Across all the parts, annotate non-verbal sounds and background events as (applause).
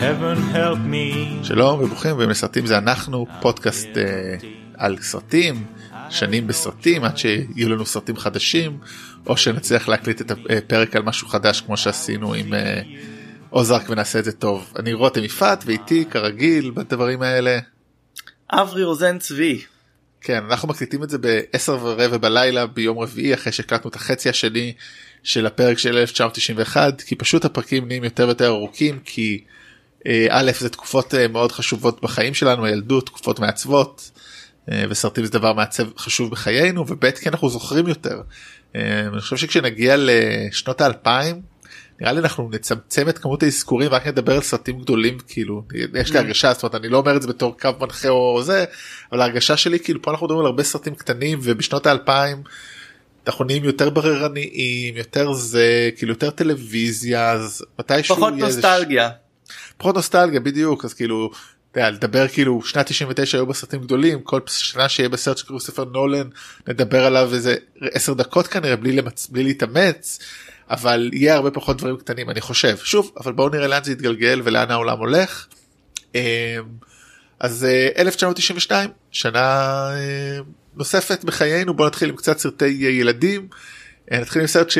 heaven help me. שלום וברוכים הבאים לסרטים זה אנחנו פודקאסט אה, על סרטים שנים בסרטים עד שיהיו לנו סרטים חדשים או שנצליח להקליט את הפרק על משהו חדש כמו שעשינו עם אה, עוזרק ונעשה את זה טוב אני רותם יפעת ואיתי כרגיל בדברים האלה. אברי רוזן צבי. כן אנחנו מקליטים את זה ב-10 ורבע בלילה ביום רביעי אחרי שהקלטנו את החצי השני של הפרק של 1991 כי פשוט הפרקים נהיים יותר ויותר ארוכים כי אה, א' זה תקופות אה, מאוד חשובות בחיים שלנו הילדות תקופות מעצבות אה, וסרטים זה דבר מעצב חשוב בחיינו וב' כי אנחנו זוכרים יותר. אני חושב שכשנגיע לשנות האלפיים נראה לי אנחנו נצמצם את כמות האזכורים רק נדבר על סרטים גדולים כאילו יש לי Mm. הרגשה זאת אומרת אני לא אומר את זה בתור קו מנחה או זה אבל ההרגשה שלי כאילו פה אנחנו מדברים על הרבה סרטים קטנים ובשנות האלפיים אנחנו נהיים יותר בררניים יותר זה כאילו יותר טלוויזיה אז מתישהו פחות יהיה איזה נוסטלגיה. פחות נוסטלגיה בדיוק אז כאילו לדבר כאילו שנת 99 היו בסרטים גדולים כל שנה שיהיה בסרט של כריסטופר נולן נדבר עליו איזה 10 דקות כנראה בלי, למצ... בלי להתאמץ אבל יהיה הרבה פחות דברים קטנים אני חושב שוב אבל בואו נראה לאן זה יתגלגל ולאן העולם הולך. אמ, אז אה, 1992 שנה אה, נוספת בחיינו בוא נתחיל עם קצת סרטי אה, ילדים. אה, נתחיל עם סרט ש...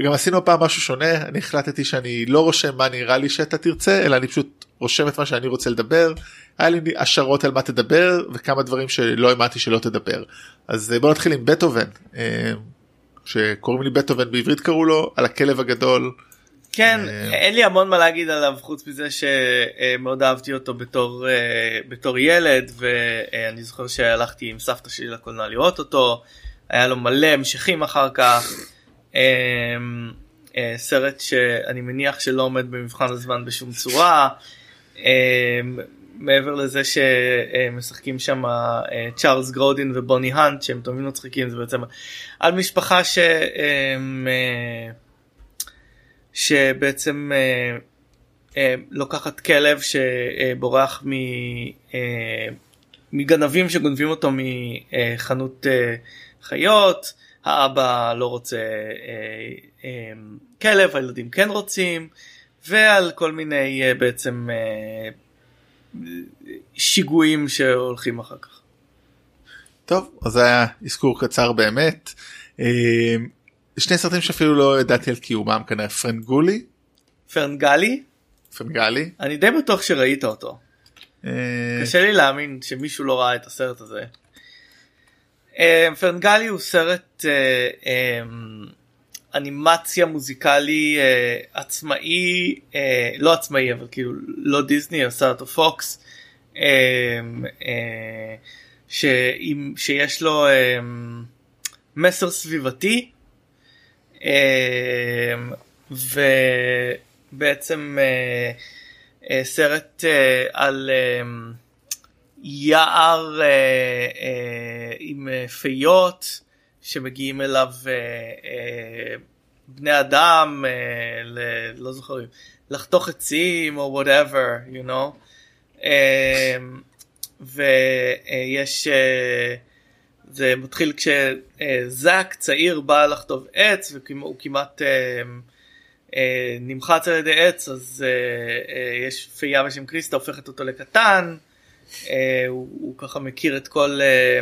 גם עשינו הפעם משהו שונה אני החלטתי שאני לא רושם מה נראה לי שאתה תרצה אלא אני פשוט רושם את מה שאני רוצה לדבר. היה לי השערות על מה תדבר וכמה דברים שלא האמנתי שלא תדבר. אז אה, בוא נתחיל עם בטהובן אה, שקוראים לי בטהובן בעברית קראו לו על הכלב הגדול. כן אה. אין לי המון מה להגיד עליו חוץ מזה שמאוד אהבתי אותו בתור בתור ילד ואני זוכר שהלכתי עם סבתא שלי לקולנוע לראות אותו היה לו מלא המשכים אחר כך. אה, אה, סרט שאני מניח שלא עומד במבחן הזמן בשום צורה. אה, מעבר לזה שמשחקים שם אה, צ'ארלס גרודין ובוני האנט שהם תמיד מצחיקים זה בעצם על משפחה אה, שבעצם אה, אה, לוקחת כלב שבורח מ, מגנבים שגונבים אותו מחנות חיות, האבא לא רוצה אה, אה, כלב, הילדים כן רוצים, ועל כל מיני אה, בעצם אה, שיגועים שהולכים אחר כך. טוב אז זה היה אזכור קצר באמת. אה, שני סרטים שאפילו לא ידעתי על קיומם כנראה פרנגולי פרנגלי, פרנגלי. אני די בטוח שראית אותו. אה, קשה לי להאמין שמישהו לא ראה את הסרט הזה. אה, פרנגלי הוא סרט אה, אה, אנימציה מוזיקלי עצמאי, לא עצמאי אבל כאילו לא דיסני, הסרט או פוקס, שיש לו מסר סביבתי. ובעצם סרט על יער אה, אה, עם אה, פיות שמגיעים אליו אה, אה, בני אדם, אה, ל- לא זוכר, לחתוך עצים או whatever, you know. אה, ויש, אה, זה מתחיל כשזאק צעיר בא לחטוב עץ והוא כמעט אה, אה, נמחץ על ידי עץ אז אה, אה, יש פייה בשם קריסטה הופכת אותו לקטן אה, הוא, הוא ככה מכיר את כל אה,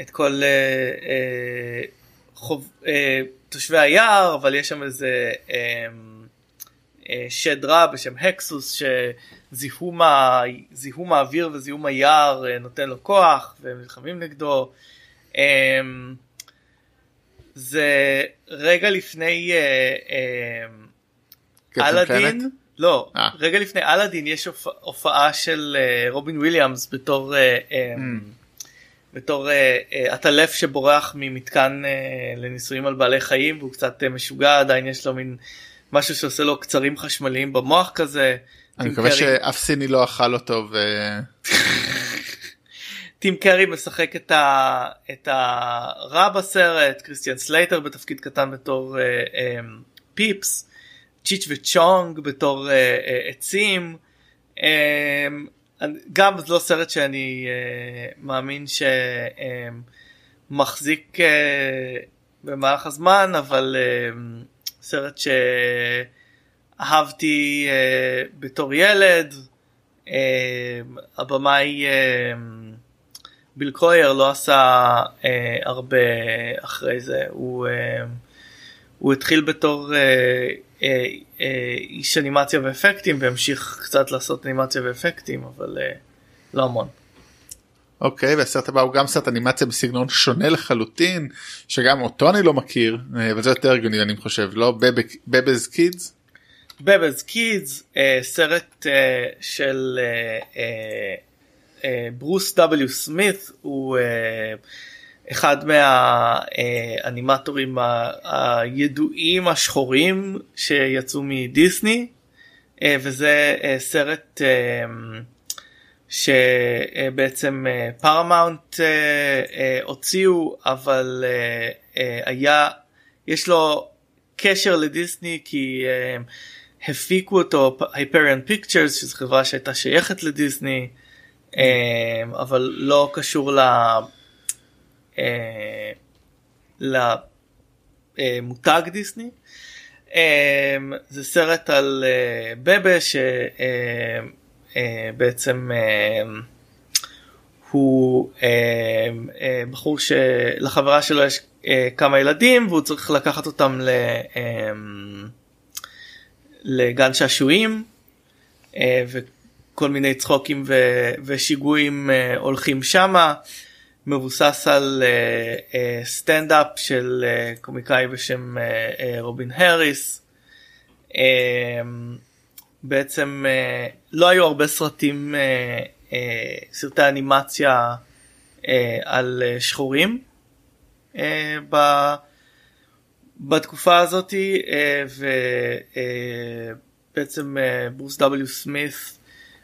את כל אה, אה, חוב, אה, תושבי היער אבל יש שם איזה אה, אה, שד רע בשם הקסוס שזיהום ה- זיהום האוויר וזיהום היער אה, נותן לו כוח והם נלחמים נגדו. אה, זה רגע לפני אה, אה, אלאדין? לא, אה. רגע לפני אלאדין יש הופ- הופעה של אה, רובין וויליאמס בתור אה, אה, בתור אה, עטלף שבורח ממתקן לניסויים על בעלי חיים והוא קצת משוגע עדיין יש לו מין משהו שעושה לו קצרים חשמליים במוח כזה. אני מקווה קרי- שאף סיני לא אכל אותו ו... (laughs) טים קרי משחק את, ה, את הרע בסרט, קריסטיאן סלייטר בתפקיד קטן בתור אה, אה, פיפס, צ'יץ' וצ'ונג בתור אה, אה, עצים. אה, גם זה לא סרט שאני אה, מאמין שמחזיק אה, במהלך הזמן אבל אה, סרט אהבתי בתור ילד. הבמאי ביל קרויר לא עשה הרבה אחרי זה. הוא, הוא התחיל בתור איש אנימציה ואפקטים והמשיך קצת לעשות אנימציה ואפקטים אבל לא המון. אוקיי והסרט הבא הוא גם סרט אנימציה בסגנון שונה לחלוטין שגם אותו אני לא מכיר אה, אבל זה יותר הגיוני אני חושב לא בבז קידס. בבז קידס סרט uh, של ברוס דאבליו סמית הוא uh, אחד מהאנימטורים הידועים השחורים שיצאו מדיסני uh, וזה uh, סרט uh, שבעצם פרמאונט אה, אה, הוציאו אבל אה, היה יש לו קשר לדיסני כי הפיקו אותו Hyperion Pictures שזו חברה שהייתה שייכת לדיסני אבל לא קשור ל... למותג דיסני. זה סרט על בבה ש... אה, בעצם אה, הוא אה, בחור שלחברה שלו יש כמה ילדים והוא צריך לקחת אותם לגן שעשועים וכל מיני צחוקים ושיגועים הולכים שמה מבוסס על סטנדאפ של קומיקאי בשם רובין הריס. בעצם אה, לא היו הרבה סרטים אה, אה, סרטי אנימציה על שחורים בתקופה הזאתי ובעצם ברוס דאבליו סמית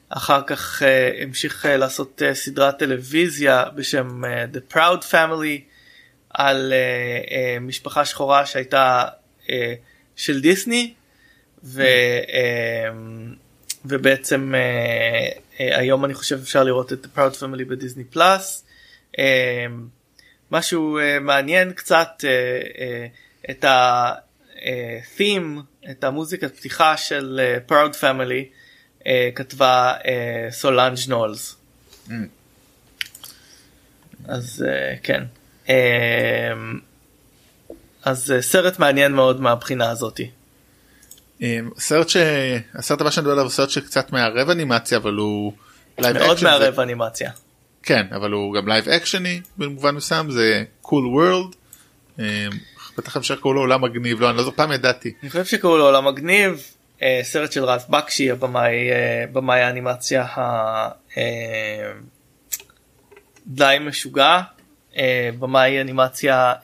אחר כך המשיך לעשות סדרת טלוויזיה בשם The Proud Family על משפחה שחורה שהייתה של דיסני ו, אמ, ובעצם אה, אה, היום אני חושב אפשר לראות את The Proud Family בדיסני פלאס. אמ, משהו אה, מעניין קצת את ה-theme, את המוזיקת פתיחה של Proud Family כתבה סולנג' נולס. Mm. אז כן. אמ, אז סרט מעניין מאוד מהבחינה הזאתי. סרט שהסרט הבא שאני מדבר עליו הוא סרט שקצת מערב אנימציה אבל הוא מאוד מערב אנימציה. כן אבל הוא גם live action י במובן מסוים זה Cool World. בטח אפשר לקרוא לו עולם מגניב לא אני לא זוכר פעם ידעתי. אני חושב שקראו לו עולם מגניב אה, סרט של רז בקשי הבמאי אה, במאי האנימציה אה, די משוגע. במאי אנימציה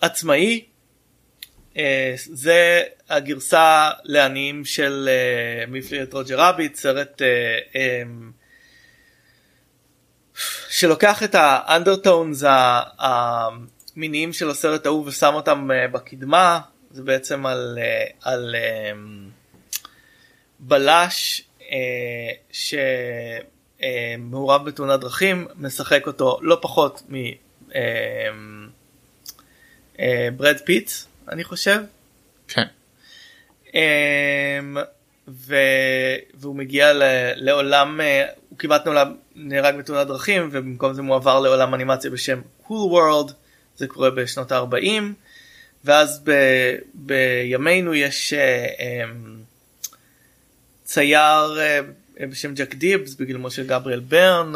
עצמאי. אה, זה הגרסה לעניים של אה, מפלגת רוג'ר רביט סרט אה, שלוקח את ה undertones המיניים של הסרט ההוא ושם אותם בקדמה זה בעצם על, על בלש שמעורב בתאונת דרכים משחק אותו לא פחות מברד פיט אני חושב. כן. ו... והוא מגיע ל... לעולם, הוא כמעט נולד, נהרג בתאונת דרכים ובמקום זה מועבר לעולם אנימציה בשם cool world, זה קורה בשנות ה-40, ואז ב... בימינו יש uh, um, צייר uh, בשם ג'ק דיבס בגילמו של גבריאל ברן,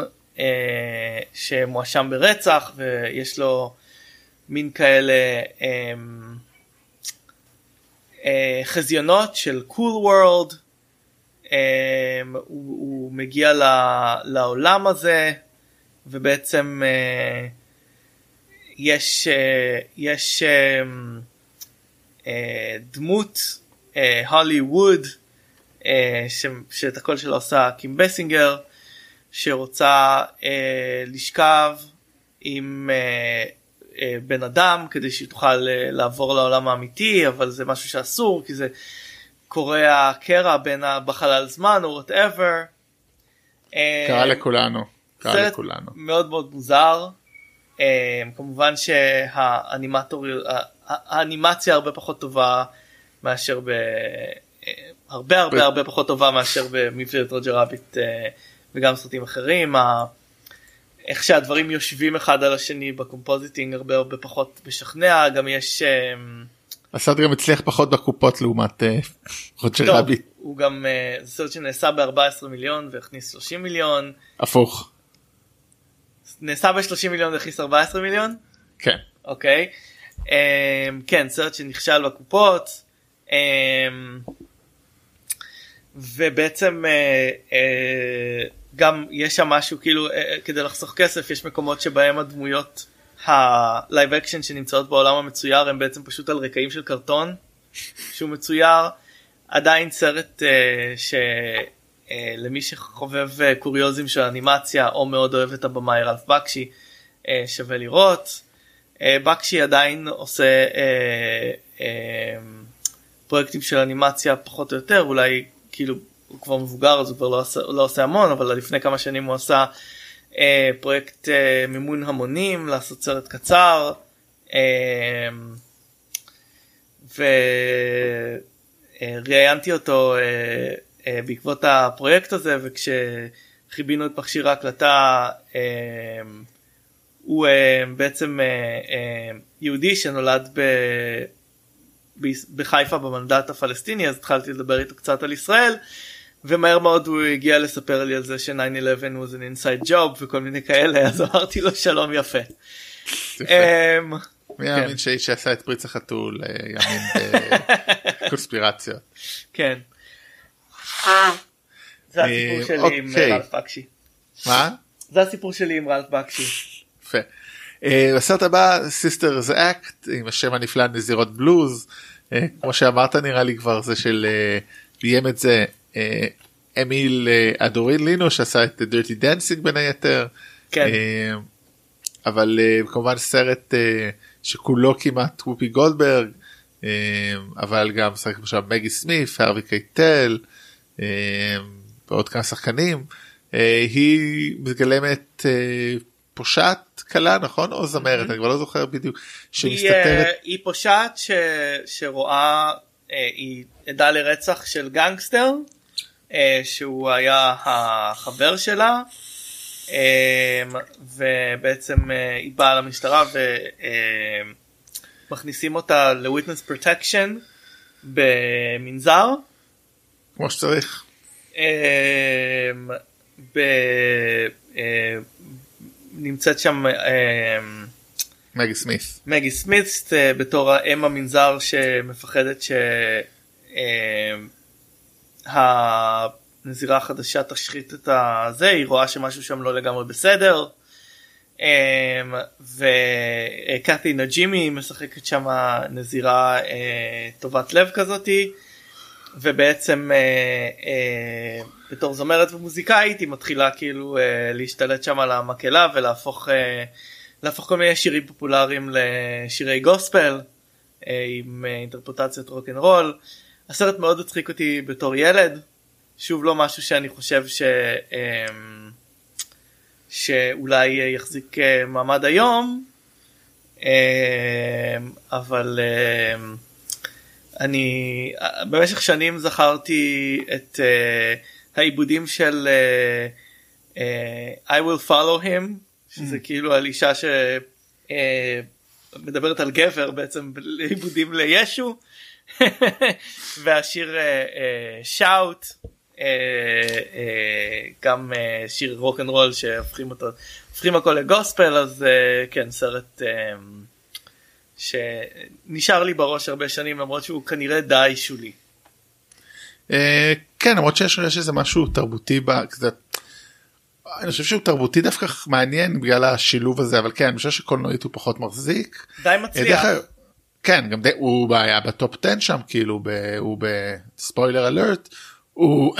שמואשם ברצח ויש לו מין כאלה אה, חזיונות של קול cool וורלד, אה, הוא, הוא מגיע לעולם הזה ובעצם אה, יש, אה, יש אה, אה, דמות הולי אה, ווד שאת הכל שלו עושה קים בסינגר שרוצה לשכב עם בן אדם כדי שהיא תוכל לעבור לעולם האמיתי אבל זה משהו שאסור כי זה קורע קרע בין בחלל זמן או whatever. קרה לכולנו. קרה לכולנו. מאוד מאוד מוזר. כמובן שהאנימטור האנימציה הרבה פחות טובה מאשר ב... הרבה הרבה הרבה פחות טובה מאשר במבצעת רוג'ר רביט וגם סרטים אחרים. איך שהדברים יושבים אחד על השני ב compositing הרבה הרבה פחות משכנע גם יש. הסרט גם הצליח פחות בקופות לעומת רוג'ר רביט. הוא גם זה סרט שנעשה ב-14 מיליון והכניס 30 מיליון. הפוך. נעשה ב-30 מיליון והכניס 14 מיליון? כן. אוקיי. Um, כן סרט שנכשל בקופות. Um, ובעצם uh, uh, גם יש שם משהו כאילו uh, כדי לחסוך כסף יש מקומות שבהם הדמויות ה live action שנמצאות בעולם המצויר הם בעצם פשוט על רקעים של קרטון שהוא מצויר עדיין סרט uh, שלמי uh, שחובב uh, קוריוזים של אנימציה או מאוד אוהב את הבמאי רלף בקשי uh, שווה לראות. בקשי עדיין עושה פרויקטים של אנימציה פחות או יותר אולי כאילו הוא כבר מבוגר אז הוא כבר לא עושה, לא עושה המון אבל לפני כמה שנים הוא עשה אה, פרויקט אה, מימון המונים לעשות סרט קצר אה, וראיינתי אותו אה, אה, בעקבות הפרויקט הזה וכשחיבינו את מכשיר ההקלטה אה, הוא אה, בעצם אה, אה, יהודי שנולד ב... בחיפה במנדט הפלסטיני אז התחלתי לדבר איתו קצת על ישראל ומהר מאוד הוא הגיע לספר לי על זה ש-9-11 was an inside job וכל מיני כאלה אז אמרתי לו שלום יפה. אמ, מי יאמין שאיש שעשה את פריץ החתול אה, יאמין בקונספירציות. (laughs) כן. זה הסיפור אה, שלי עם אוקיי. רלף בקשי. מה? זה הסיפור שלי עם רלף בקשי. יפה. אה, בסרט הבא Sister Act עם השם הנפלא נזירות בלוז אה, כמו שאמרת נראה לי כבר זה של אה, ביים את זה אה, אמיל אה, ארדולינו שעשה את Dirty Dancing בין היתר. כן. אה, אבל אה, כמובן סרט אה, שכולו כמעט וופי גולדברג אה, אבל גם משחק עכשיו מגי סמית' הארווי קייטל אה, ועוד כמה שחקנים. אה, היא מגלמת אה, פושעת קלה נכון? או זמרת? אני כבר לא זוכר בדיוק. אה, שמסתתרת היא פושעת ש... שרואה אה, היא עדה לרצח של גנגסטר אה, שהוא היה החבר שלה אה, ובעצם אה, היא באה למשטרה ומכניסים אותה ל-witness protection במנזר. כמו שצריך. אה, ב... אה, נמצאת שם אה, מגי סמית. מגי סמית אה, בתור האם המנזר שמפחדת שהנזירה החדשה תשחית את הזה היא רואה שמשהו שם לא לגמרי בסדר. וקאטי נג'ימי משחקת שם נזירה אה, טובת לב כזאתי ובעצם אה, אה, בתור זמרת ומוזיקאית היא מתחילה כאילו אה, להשתלט שם על המקהלה ולהפוך אה, להפוך כל מיני שירים פופולריים לשירי גוספל אה, עם אה, אינטרפרטציות rock and roll. הסרט מאוד הצחיק אותי בתור ילד שוב לא משהו שאני חושב ש... אה, שאולי יחזיק אה, מעמד היום אה, אבל אה, אני במשך שנים זכרתי את uh, העיבודים של uh, uh, I will follow him שזה כאילו על אישה שמדברת על גבר בעצם לעיבודים לישו (laughs) והשיר Shout uh, uh, uh, גם uh, שיר rock and roll שהופכים אותו הופכים הכל לגוספל אז uh, כן סרט. Uh, שנשאר לי בראש הרבה שנים למרות שהוא כנראה די שולי. אה, כן למרות שיש יש איזה משהו תרבותי בזה. אני חושב שהוא תרבותי דווקא מעניין בגלל השילוב הזה אבל כן אני חושב שקולנועית הוא פחות מחזיק. די אה, מצליח. אגב, כן גם די, הוא היה בטופ 10 שם כאילו ב, הוא בספוילר אלרט הוא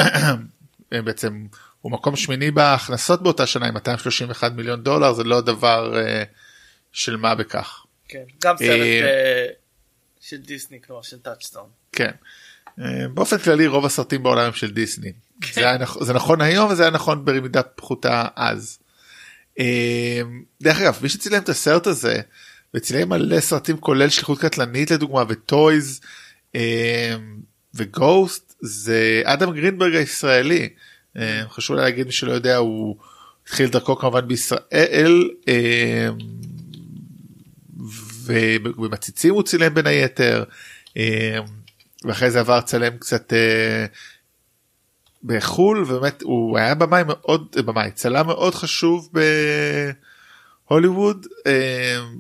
(clears throat) בעצם הוא מקום שמיני בהכנסות באותה שנה עם 231 מיליון דולר זה לא דבר אה, של מה בכך. כן, גם סרט אה, אה, של דיסני כלומר של טאצ'סטון. כן. אה, באופן כללי רוב הסרטים בעולם הם של דיסני. זה, היה, נכ- זה נכון היום וזה היה נכון במידה פחותה אז. דרך אגב מי שצילם את הסרט הזה וצילם מלא סרטים כולל שליחות קטלנית לדוגמה וטויז וגוסט זה אדם גרינברג הישראלי. חשוב להגיד מי שלא יודע הוא התחיל דרכו כמובן בישראל ובמציצים הוא צילם בין היתר אה, ואחרי זה עבר צלם קצת בחול ובאמת הוא היה במאי מאוד במאי צלם מאוד חשוב בהוליווד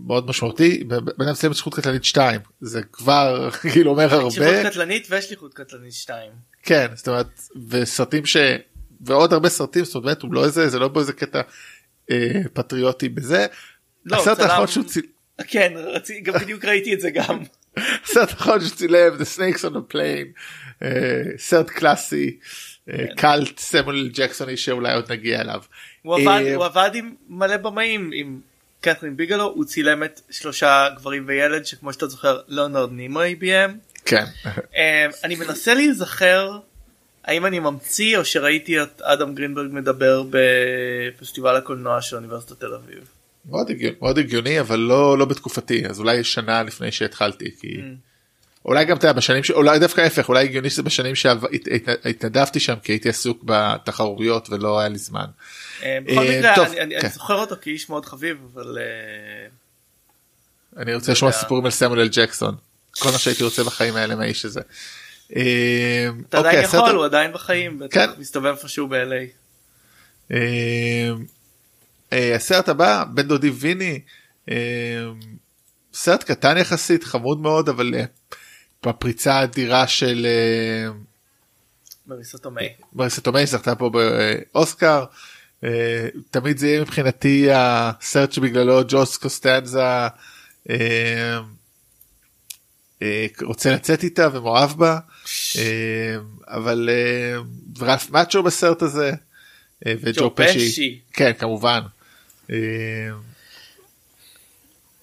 מאוד משמעותי בן אדם צלם את שליחות קטלנית 2 זה כבר (laughs) כאילו אומר הרבה. שליחות קטלנית ושליחות קטלנית 2. כן זאת אומרת וסרטים ש... ועוד הרבה סרטים זאת אומרת הוא לא איזה זה לא באיזה קטע אה, פטריוטי בזה. לא, הסרט האחרון שהוא צילם כן רצי- גם בדיוק ראיתי את זה גם. (laughs) הסרט האחרון שהוא צילם The Snakes on a Plane אה, סרט קלאסי אה, קאלט סמואל ג'קסוני שאולי עוד נגיע אליו. הוא עבד, אה, הוא עבד עם מלא במאים עם קתרין ביגלו הוא צילם את שלושה גברים וילד שכמו שאתה זוכר ליאונרד נימוי ביים. כן אני מנסה להיזכר האם אני ממציא או שראיתי את אדם גרינברג מדבר בפסטיבל הקולנוע של אוניברסיטת תל אביב. מאוד הגיוני, מאוד הגיוני אבל לא לא בתקופתי אז אולי שנה לפני שהתחלתי כי אולי גם אתה יודע, בשנים ש... אולי דווקא ההפך אולי הגיוני שזה בשנים שהתנדבתי שם כי הייתי עסוק בתחרויות ולא היה לי זמן. אה, בכל אה, מקרה אני- אני כן. זוכר אותו כאיש מאוד חביב אבל אה, אני רוצה לשמוע. סיפורים על סמואל אל ג'קסון כל מה שהייתי רוצה בחיים האלה מהאיש הזה. אתה אוקיי, עדיין הסרט- יכול הוא עדיין בחיים בטח כן. מסתובב איפשהו ב-LA. אה, הסרט הבא בן דודי ויני אה, סרט קטן יחסית חמוד מאוד אבל אה, בפריצה האדירה של מריסה תומי. מריסה תומי זכתה פה באוסקר תמיד זה יהיה מבחינתי הסרט שבגללו ג'וס קוסטנזה רוצה לצאת איתה ומאוהב בה אבל ורלף מאצ'ו בסרט הזה וג'ו ג'ו פשי פשי. כן כמובן. אה,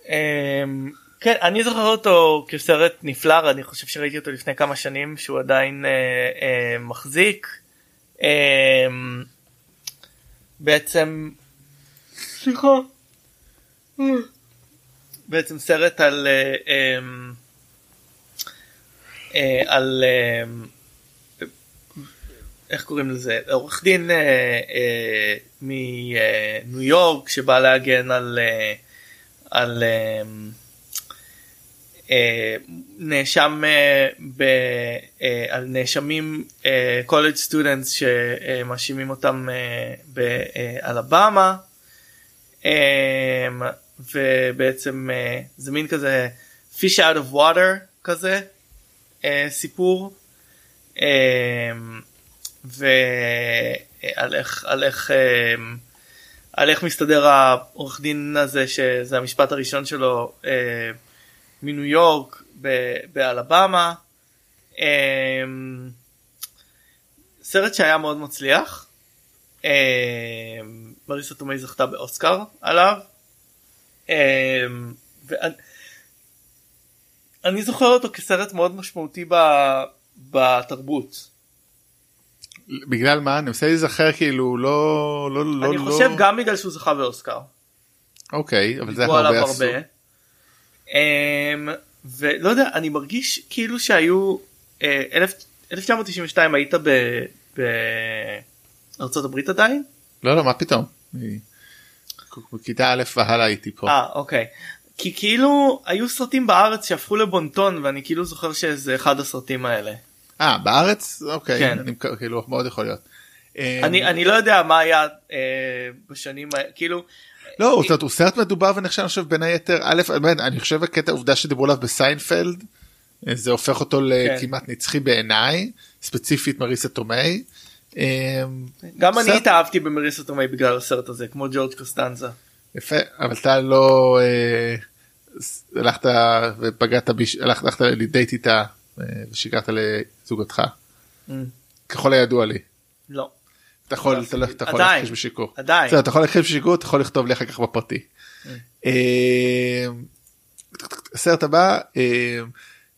אמ, כן אני זוכר אותו כסרט נפלא אני חושב שראיתי אותו לפני כמה שנים שהוא עדיין אה, אה, מחזיק. אמ, בעצם סליחה. בעצם סרט על אה, אמ, אה, על אמ, איך קוראים לזה עורך דין אה, אה, מניו יורק שבא להגן על אה, על אה, אה, נאשם אה, ב, אה, על נאשמים קולג' סטודנטס שמאשימים אותם אה, באלבמה אה, ובעצם אה, זה מין כזה fish out of water כזה אה, סיפור. אה, ועל איך על איך אה, על איך מסתדר העורך דין הזה שזה המשפט הראשון שלו אה, מניו יורק באלבמה. אה, סרט שהיה מאוד מצליח. מריסה תומי זכתה באוסקר עליו. ואני אני זוכר אותו כסרט מאוד משמעותי ב, בתרבות. בגלל מה אני מנסה להיזכר כאילו לא לא לא אני לא חושב גם בגלל שהוא זכה באוסקר. אוקיי אבל זה הרבה עשו. אמ, ולא יודע אני מרגיש כאילו שהיו אה, אלף- 1992 היית ב- בארצות הברית עדיין? לא לא מה פתאום. בכיתה א' והלאה הייתי פה. אה אוקיי. כי כאילו היו סרטים בארץ שהפכו לבונטון ואני כאילו זוכר שזה אחד הסרטים האלה. אה בארץ אוקיי כן. אני כאילו מאוד יכול להיות. אני אני לא יודע מה היה אה, בשנים כאילו לא הוא הוא סרט מדובר ונחשב אני חושב בין היתר א' באמת, אני חושב הקטע עובדה שדיברו עליו בסיינפלד אה, זה הופך אותו כן. לכמעט נצחי בעיניי ספציפית מריסה תומי. אה, גם אני התאהבתי במריסה תומי בגלל הסרט הזה כמו ג'ורג' קוסטנזה. יפה אבל אתה לא אה, הלכת ופגעת הלכת לדייט איתה ושיקרת לזוגתך Mm, ככל הידוע לי. לא. אתה יכול לא אתה לא-. אתה יכול. להכחיש בשיקור. עדיין. בסדר, אתה יכול להכחיש בשיקור אתה יכול לכתוב לי אחר כך בפרטי. אה, הסרט הבא אה,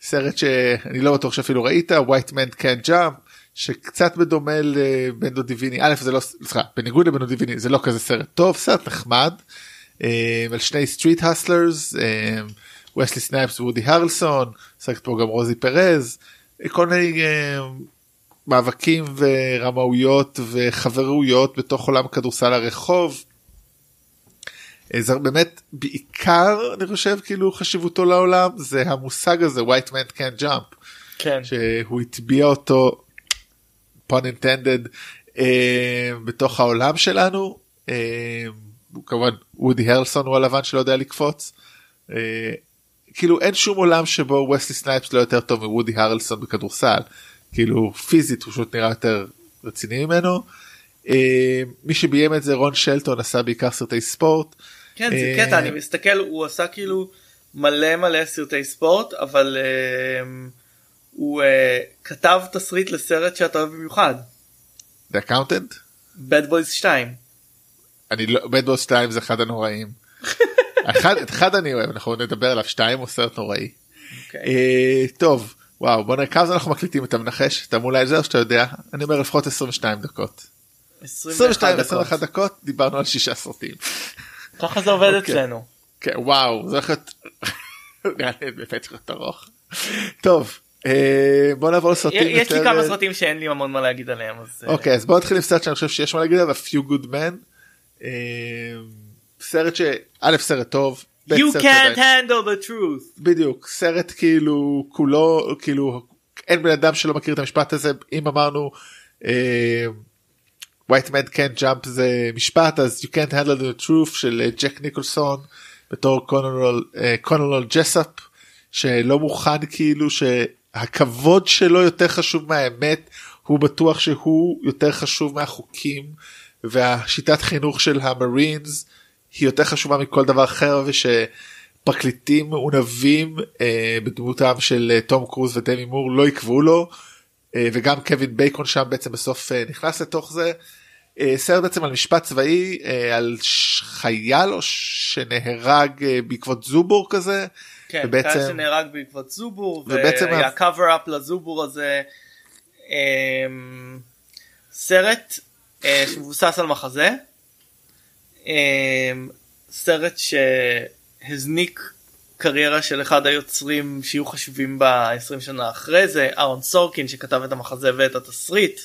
סרט שאני לא בטוח שאפילו ראית white man can't jump שקצת בדומה לבן דודי ויני א' זה לא סליחה בניגוד לבן דודי ויני זה לא כזה סרט טוב סרט נחמד. אה, על שני street hustlers, וסלי סנייפס ווודי הרלסון, משחקת פה גם רוזי פרז, כל מיני אה, מאבקים ורמאויות וחברויות בתוך עולם כדורסל הרחוב. אה, זה באמת בעיקר אני חושב כאילו חשיבותו לעולם זה המושג הזה white man can't jump כן. שהוא הטביע אותו pun intended אה, בתוך העולם שלנו אה, כמובן וודי הרלסון הוא הלבן שלא יודע לקפוץ. אה, כאילו אין שום עולם שבו וסלי סנייפס לא יותר טוב מוודי הרלסון בכדורסל כאילו פיזית הוא פשוט נראה יותר רציני ממנו. אה, מי שביים את זה רון שלטון עשה בעיקר סרטי ספורט. כן זה אה, קטע אני מסתכל הוא עשה כאילו מלא מלא סרטי ספורט אבל אה, הוא אה, כתב תסריט לסרט שאתה אוהב במיוחד The Accountant? Bad Boys 2. אני לא, בד בוס 2 זה אחד הנוראים. (laughs) אחד, אחד אני אוהב אנחנו נדבר עליו שתיים הוא סרט נוראי. אוקיי. אה, טוב וואו בוא נראה כמה זמן אנחנו מקליטים אתה מנחש אתה זה או שאתה יודע אני אומר לפחות 22 דקות. 22 21 דקות דיברנו על שישה סרטים. ככה זה עובד אוקיי. אצלנו. כן וואו זה הולך להיות (laughs) להיות ארוך. טוב אה, בוא נעבור לסרטים יש לי כמה אה, סרטים שאין לי המון מה להגיד עליהם אז אה, אוקיי אז בוא נתחיל עם סרט שאני חושב שיש מה להגיד עליו A Few Good Men. אה, סרט שא' סרט טוב. You סרט can't שעדיין- handle the truth. בדיוק סרט כאילו כולו כאילו אין בן אדם שלא מכיר את המשפט הזה אם אמרנו אה, white man can't jump זה משפט אז you can't handle the truth של אה, ג'ק ניקולסון בתור קולונל אה, קולונל ג'סאפ שלא מוכן כאילו שהכבוד שלו יותר חשוב מהאמת הוא בטוח שהוא יותר חשוב מהחוקים והשיטת חינוך של המרינס היא יותר חשובה מכל דבר אחר ושפרקליטים מעונבים אה, בדמותם של אה, תום קרוז ודמי מור לא יקבעו לו אה, וגם קווין בייקון שם בעצם בסוף אה, נכנס לתוך זה. אה, סרט בעצם על משפט צבאי אה, על חייל או שנהרג אה, בעקבות זובור כזה. כן, ובעצם- חייל שנהרג בעקבות זובור ובעצם והיה cover up לזובור הזה. אמ, סרט אה, שמבוסס על מחזה. אמ, סרט שהזניק קריירה של אחד היוצרים שיהיו חשובים ב-20 שנה אחרי זה אהרון סורקין שכתב את המחזה ואת התסריט.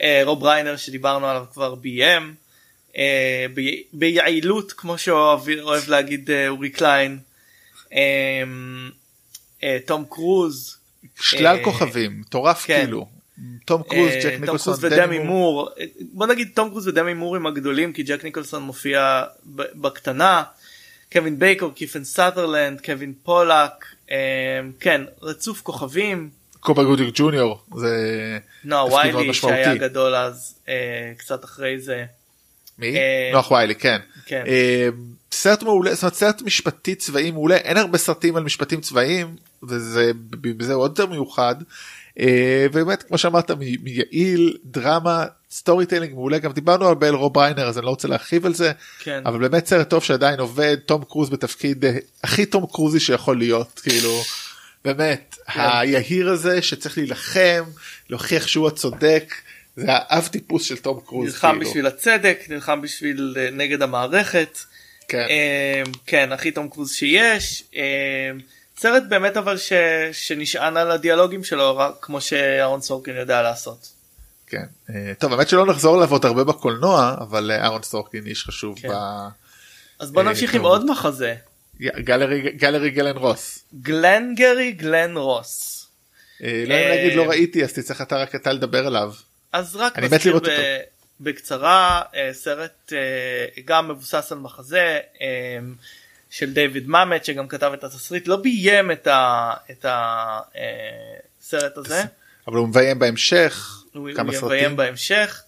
אה, רוב ריינר שדיברנו עליו כבר ביים. אה, ביעילות כמו שאוהב אוהב להגיד אה, אורי קליין. אמ, תום קרוז. שלל כוכבים מטורף כן. כאילו. תום קרוז אה, ג'ק תום ניקולסון קרוז ודמי מור בוא נגיד תום קרוז ודמי מור הם הגדולים כי ג'ק ניקולסון מופיע בקטנה. קווין בייקון קיפר סאתרלנד קווין פולק אה, כן רצוף כוכבים קובה גודינג ג'וניור זה נוח ויילי. שהיה גדול אז אה, קצת אחרי זה מי? נוח ויילי כן. כן. סרט מעולה זאת אומרת סרט משפטי צבאי מעולה אין הרבה סרטים על משפטים צבאיים וזה בזה עוד יותר מיוחד. אה, באמת כמו שאמרת מ- יעיל drama storytelling מעולה גם דיברנו הרבה על רוב ריינר אז אני לא רוצה להרחיב על זה כן אבל באמת סרט טוב שעדיין עובד תום קרוז בתפקיד אה, הכי תום קרוזי שיכול להיות כאילו באמת היהיר הזה שצריך להילחם להוכיח שהוא הצודק זה האב טיפוס של תום קרוז נלחם כאילו. בשביל הצדק נלחם בשביל אה, נגד המערכת. כן. כן הכי תום קרוז שיש סרט באמת אבל ש, שנשען על הדיאלוגים שלו רק כמו שאהרון סורקין יודע לעשות. כן. אה, טוב האמת שלא נחזור אליו עוד הרבה בקולנוע אבל אה, אהרון סורקין איש חשוב כן. ב... אז בוא אה, נמשיך עם. עוד מחזה גלרי גלרי גלן רוס. גלן גרי גלן רוס. לא אם להגיד לא ראיתי אז תצטרך אתה רק אתה לדבר עליו. אז רק נזכיר. בקצרה סרט גם מבוסס על מחזה של דיוויד מאמט שגם כתב את התסריט לא ביים את ה- את הסרט הזה. אבל הוא מביים בהמשך הוא כמה הוא סרטים. בהמשך.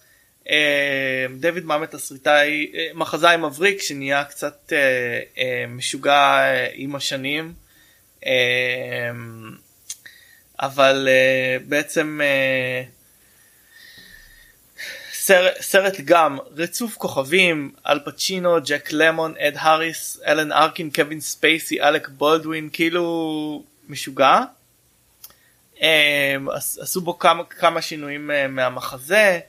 אה, דויד מאמט תסריטאי אה, מחזאי מבריק שנהיה קצת אה, אה, משוגע אה, עם השנים. אה, אבל אה, בעצם אה, סרט, סרט גם רצוף כוכבים אל פצ'ינו ג'ק למון אד האריס אלן ארקין קווין ספייסי אלק בולדווין כאילו משוגע. אמ, עש- עשו בו כמה כמה שינויים אה, מהמחזה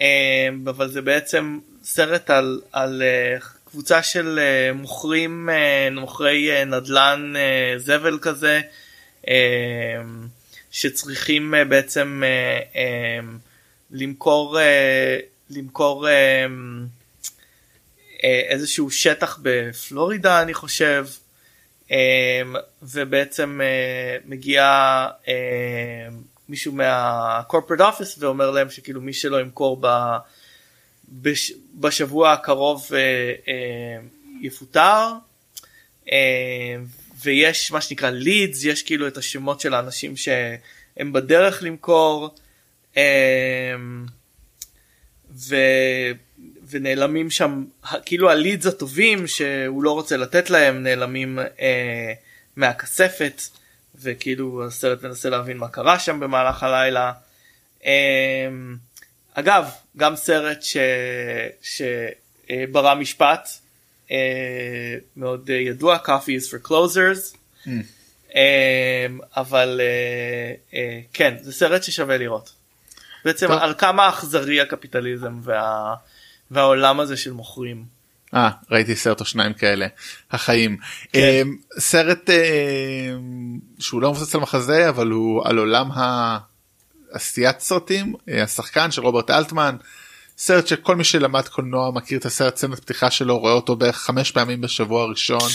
אמ, אבל זה בעצם סרט על על אה, קבוצה של אה, מוכרים מוכרי נדל"ן זבל כזה אה, שצריכים בעצם למכור אה, למכור אה, אה, איזשהו שטח בפלורידה אני חושב ובעצם מגיע מישהו מהקורפרט אופיס ואומר להם שכאילו מי שלא ימכור ב... בש... בשבוע הקרוב יפוטר. ויש מה שנקרא לידס יש כאילו את השמות של האנשים שהם בדרך למכור ו... ונעלמים שם כאילו הלידס הטובים שהוא לא רוצה לתת להם נעלמים אה, מהכספת וכאילו הסרט מנסה להבין מה קרה שם במהלך הלילה. אה, אגב גם סרט ש... שברא משפט אה, מאוד ידוע coffee is for closers Mm. אה, אבל אה, אה, כן זה סרט ששווה לראות. בעצם טוב. על כמה אכזרי הקפיטליזם וה... והעולם הזה של מוכרים. אה ראיתי סרט או שניים כאלה החיים כן. אה, סרט אה, שהוא לא מבוסס על מחזה אבל הוא על עולם העשיית סרטים אה, השחקן של רוברט אלטמן סרט שכל מי שלמד קולנוע מכיר את הסרט סצנת פתיחה שלו רואה אותו בערך חמש פעמים בשבוע הראשון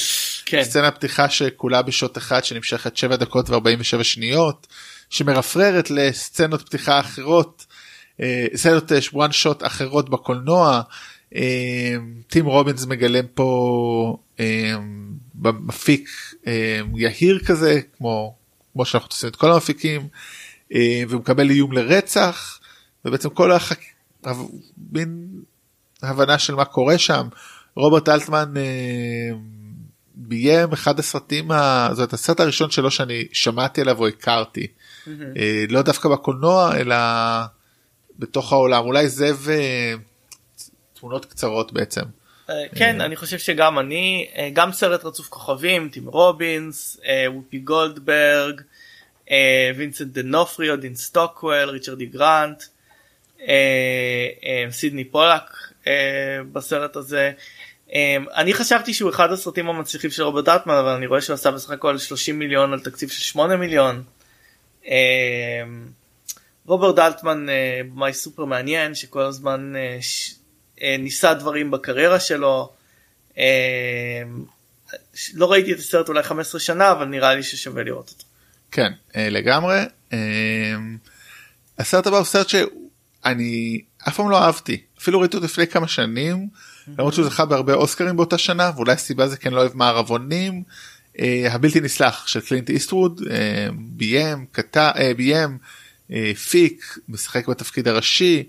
כן. סצנת פתיחה שכולה בשוט אחד שנמשכת 7 דקות ו47 שניות שמרפררת לסצנות פתיחה אחרות אה, סצנות one shot אחרות בקולנוע אה, טים רובינס מגלם פה אה, מפיק אה, יהיר כזה כמו כמו שאנחנו עושים את כל המפיקים אה, והוא מקבל איום לרצח ובעצם כל החק... מין הבנה של מה קורה שם רוברט אלטמן אה, ביים אחד הסרטים. זאת אומרת הסרט הראשון שלו שאני שמעתי עליו או הכרתי אה, לא דווקא בקולנוע אלא בתוך העולם אולי זה ותמונות קצרות בעצם. אה, כן אני חושב שגם אני אה, גם סרט רצוף כוכבים טים רובינס אה, וופי גולדברג אה, וינסנט דנופריו דין סטוקוול ריצ'רד די גרנט אה, אה, סידני פולק אה, בסרט הזה. אה, אני חשבתי שהוא אחד הסרטים המצליחים של רוברט דאטמן אבל אני רואה שהוא עשה בסך הכל 30 מיליון על תקציב של 8 מיליון. אה, רוברט דלטמן אה, במאי סופר מעניין שכל הזמן אה, אה, ניסה דברים בקריירה שלו. ש- לא ראיתי את הסרט אולי 15 שנה אבל נראה לי ששווה לראות אותו. כן לגמרי אה, הסרט הבא הוא סרט שאני אף פעם לא אהבתי אפילו ראיתי אותו לפני כמה שנים למרות שהוא זכה בהרבה אוסקרים באותה שנה ואולי הסיבה זה אני לא אוהב מערבונים הבלתי נסלח של קלינט איסטווד אה, ביים כתב אה, ביים אה, פיק משחק בתפקיד הראשי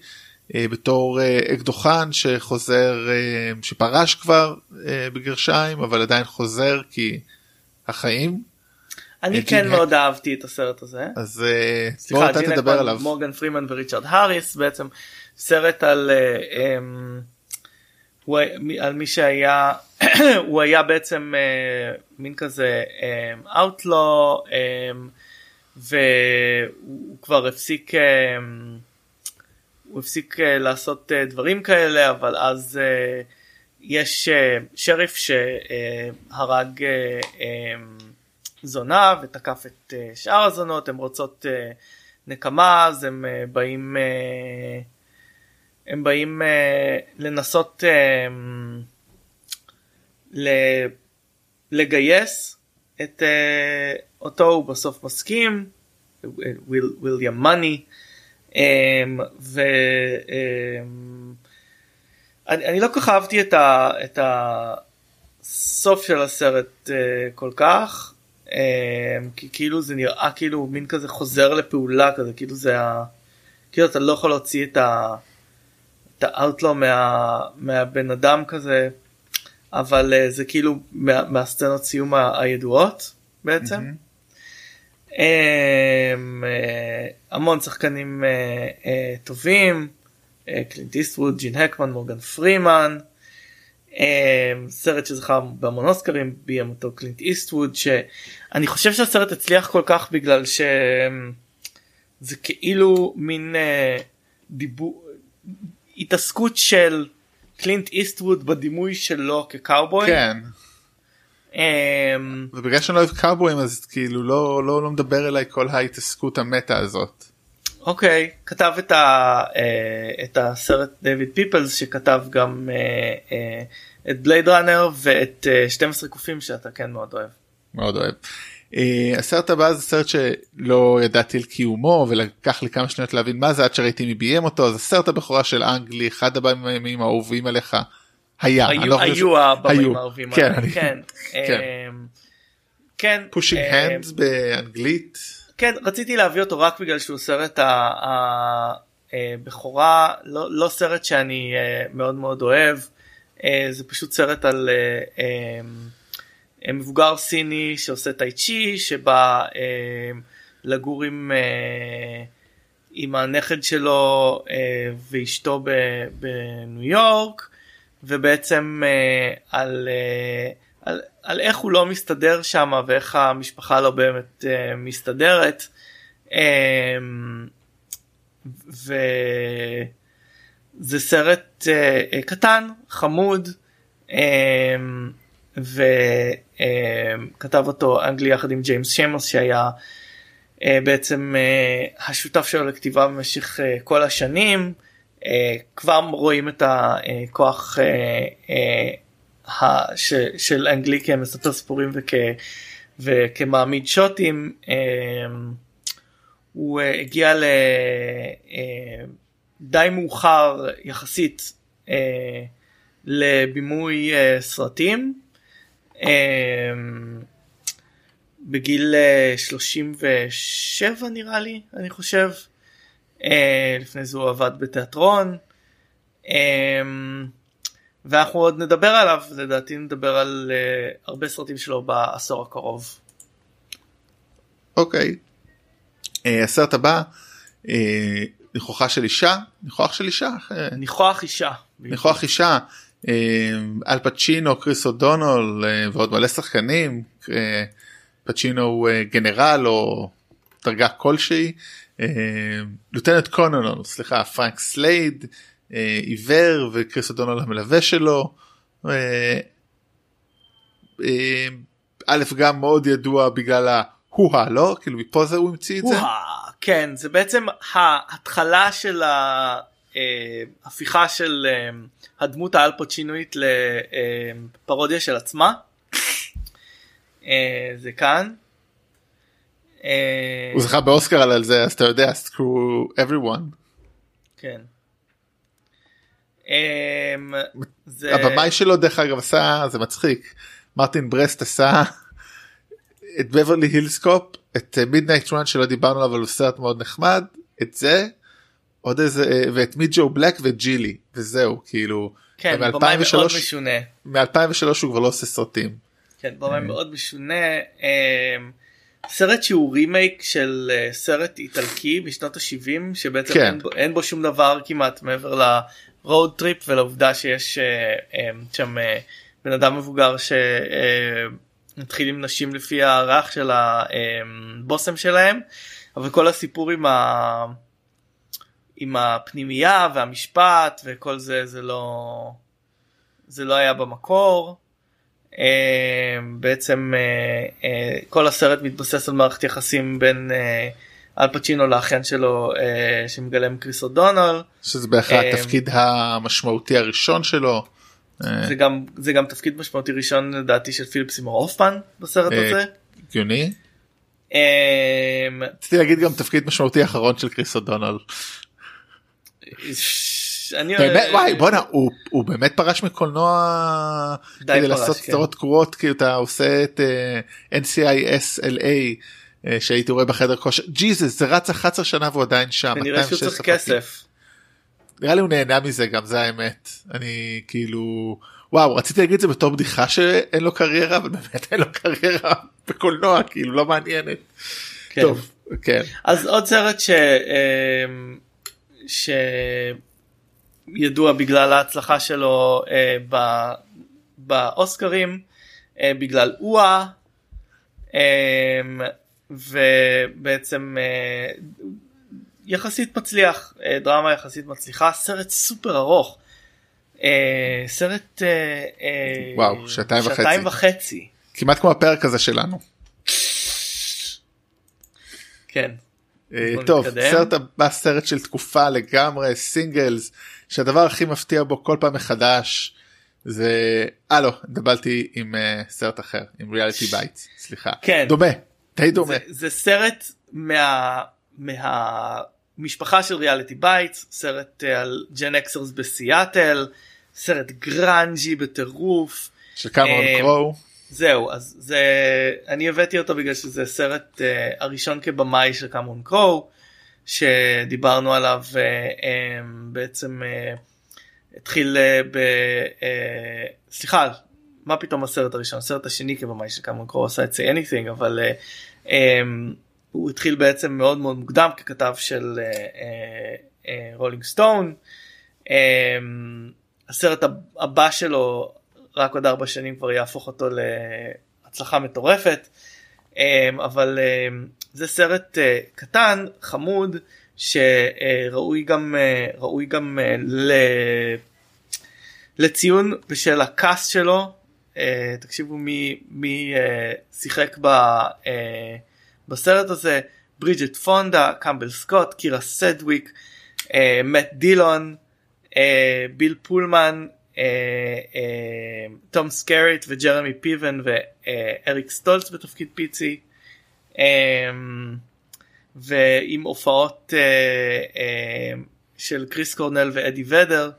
אה, בתור אה, אקדוחן שחוזר אה, שפרש כבר אה, בגרשיים אבל עדיין חוזר כי החיים אני אה, כן ג'ין מאוד אהבתי את הסרט הזה. אז אה, בוא אתה תדבר עליו. מורגן פרימן וריצ'רד האריס בעצם סרט על אה, אמ, הוא על מי שהיה (clears throat) הוא היה בעצם אה, מין כזה אאוטלו והוא כבר הפסיק אמ, הוא הפסיק אה, לעשות אה, דברים כאלה אבל אז אה, יש אה, שריף שהרג אה, אמ, זונה ותקף את אה, שאר הזונות הן רוצות אה, נקמה אז הם אה, באים אה, הם באים אה, לנסות אה, ל- לגייס את אה, אותו הוא בסוף מסכים וויל- וויליאם מאני אמ, ו... אמ, אני, אני לא כל כך אהבתי את, ה, את הסוף של הסרט אה, כל כך אמ, כי כאילו זה נראה כאילו מין כזה חוזר לפעולה כזה כאילו זה ה... כאילו אתה לא יכול להוציא את ה... את האוטלו מה... מהבן אדם כזה אבל אה, זה כאילו מה... מהסצנות סיום ה- הידועות בעצם. מהמם. אמ, אה, המון שחקנים אה, אה, טובים, קלינט איסטווד, ג'ין הקמן, מורגן פרימן, אה, סרט שזכה בהמון אוסקרים, ביים אותו קלינט איסטווד, שאני חושב שהסרט הצליח כל כך בגלל שזה כאילו מין אה, דיבור, התעסקות של קלינט איסטווד בדימוי שלו כקאובוי. כן. אמ, ובגלל שאני לא אוהב קאובויים אז כאילו לא לא לא מדבר אליי כל ההתעסקות המטה הזאת. אוקיי כתב את, ה, אה, את הסרט דויד פיפלס שכתב גם אה, אה, את בלייד ראנר ואת אה, 12 קופים שאתה כן מאוד אוהב. מאוד אוהב. Uh, הסרט הבא זה סרט שלא ידעתי על קיומו ולקח לי כמה שניות להבין מה זה עד שראיתי מי ביים אותו אז הסרט הבכורה של אנגלי אחד הבאים האהובים עליך היה. היו, לא היו. האהובים כן, אני- כן, כן. אמ, כן, פושינג אמ, הנדס באנגלית. כן רציתי להביא אותו רק בגלל שהוא סרט הבכורה לא, לא סרט שאני אה, מאוד מאוד אוהב אה, זה פשוט סרט על אה, אה, מבוגר סיני שעושה טאי צ'י שבא אה, לגור עם, אה, עם הנכד שלו אה, ואשתו בניו יורק ובעצם אה, על, אה, על, על איך הוא לא מסתדר שם ואיך המשפחה לא באמת אה, מסתדרת. אה, וזה סרט אה, אה, קטן חמוד אה, וכתב אותו אנגלי יחד עם ג'יימס שמוס שהיה אה, בעצם אה, השותף שלו לכתיבה במשך אה, כל השנים כבר רואים את הכוח של אנגלי כמספר סיפורים וכ, וכמעמיד שוטים. הוא הגיע די מאוחר יחסית לבימוי סרטים. אה, בגיל אה, 37 נראה לי, אני חושב. אה, לפני זה הוא עבד בתיאטרון. אה, ואנחנו עוד נדבר עליו, לדעתי נדבר על אה, הרבה סרטים שלו בעשור הקרוב. אוקיי. אה, הסרט הבא אה, ניחוחה של אישה ניחוח של אישה אה, ניחוח אישה. ניחוח אישה אה, אל פצ'ינו קריס אודונול אה, ועוד מלא שחקנים אה, פצ'ינו הוא אה, גנרל או דרגה כלשהי אה, lieutenant colonel סליחה פרנק סלייד אה, עיוור וקריס אודונול המלווה שלו. אה, אה, הוהא גם מאוד ידוע בגלל ההוא לא כאילו מפה זה הוא המציא את זה. כן זה בעצם ההתחלה של ההפיכה של אה, הדמות האלפוצ'ינואית לפרודיה של עצמה. אה, זה כאן. אה, הוא זכה באוסקר על זה אז אתה יודע screw everyone. כן. אמ, זה- הבמאי שלו דרך אגב עשה זה מצחיק מרטין ברסט עשה את בברלי הילסקופ את מידנייט רן שלא דיברנו עליו אבל הוא סרט מאוד נחמד את זה עוד איזה ואת מיג'ו בלק וג'ילי וזהו כאילו כן, במאי מאוד מ-2003 משונה. מ-2003 הוא כבר לא עושה סרטים. כן, במאי מאוד משונה. אמ, סרט שהוא רימייק של אה, סרט איטלקי משנות ה-70 שבעצם כן. אין, בו, אין בו שום דבר כמעט מעבר ל road trip ולעובדה שיש אה, אמ, שם אה, בן אדם מבוגר שמתחיל עם נשים לפי הריח של הבושם שלהם אבל כל הסיפור עם ה... עם הפנימייה והמשפט וכל זה זה לא זה לא היה במקור. אה, בעצם אה, אה, כל הסרט מתבסס על מערכת יחסים בין אל פצ'ינו לאחיין שלו שמגלם קריס אודונל שזה אה, התפקיד המשמעותי הראשון שלו. זה גם זה גם תפקיד משמעותי ראשון לדעתי של פיליפ סימור הופמן בסרט הזה. הגיוני. רציתי להגיד גם תפקיד משמעותי אחרון של קריס אודונל. אני באמת וואי בואנה הוא הוא באמת פרש מקולנוע די כדי פרש, לעשות כן. סדרות גרועות כאילו אתה עושה את אה, NCIS LA אה, שהייתי רואה בחדר כושר ג'יזוס זה רץ 11 שנה והוא עדיין שם. כנראה שהוא 216 צריך. כסף. נראה לי הוא נהנה מזה גם זה האמת אני כאילו וואו רציתי להגיד את זה בתור בדיחה שאין לו קריירה אבל באמת אין לו קריירה (laughs) בקולנוע כאילו לא מעניינת. כן. טוב כן אז עוד סרט ש... שידוע בגלל ההצלחה שלו אה, ב... באוסקרים אה, בגלל אואה אמ, ובעצם אה, יחסית מצליח אה, דרמה יחסית מצליחה סרט סופר ארוך אה, סרט אה, אה, וואו, שעתיים וחצי. שעתיים וחצי. כמעט כמו הפרק הזה שלנו. כן. טוב נתקדם. סרט הבא סרט של תקופה לגמרי סינגלס שהדבר הכי מפתיע בו כל פעם מחדש זה אה לא התבלבלתי עם אה, סרט אחר עם ריאליטי בייט סליחה כן. דומה די דומה זה, זה סרט מה, מהמשפחה של ריאליטי בייטס, סרט אה, על Gen Xers בסיאטל, סרט גרנג'י בטירוף. של קמרון אה, קרו זהו, אז זה, אני הבאתי אותו בגלל שזה סרט uh, הראשון כבמאי של קמרון קרו, שדיברנו עליו אה, אמ, בעצם אה, התחיל אה, ב... אה, סליחה, מה פתאום הסרט הראשון? הסרט השני כבמאי של קמרון קרו עשה את say anything, אבל אה, אמ, הוא התחיל בעצם מאוד מאוד מוקדם ככתב של רולינג סטון. אמ, הסרט הבא שלו רק עוד ארבע שנים כבר יהפוך אותו להצלחה מטורפת. אמ, אבל אמ, זה סרט אה, קטן חמוד שראוי גם אה, ראוי גם אה, ל- לציון בשל הקאסט שלו. תקשיבו מי מי שיחק ב, בסרט הזה. ברידג'ט פונדה קמבל סקוט קירה סדוויק מאט דילון ביל פולמן תום סקריט וג'רמי פיבן ואריק סטולץ בתפקיד פיצי אה, ועם הופעות אה, אה, של קריס קורנל ואדי ודר.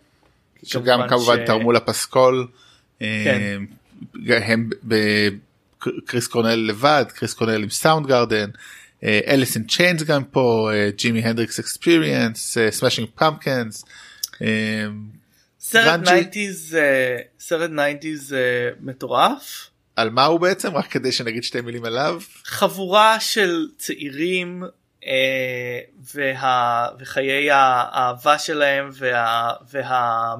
שגם כמובן ש- תרמו לפסקול כן. אה, הם ב- קריס קורנל לבד קריס קורנל עם סאונד גארדן אליס אין צ'יינס גם פה ג'ימי הנדריקס אקספיריאנס סמאשינג פמפקנס סרט גרנג'י. 90's אה, סרט 90's אה, מטורף. על מה הוא בעצם? רק כדי שנגיד שתי מילים עליו? חבורה של צעירים אה, וה, וחיי האהבה שלהם וה, וה,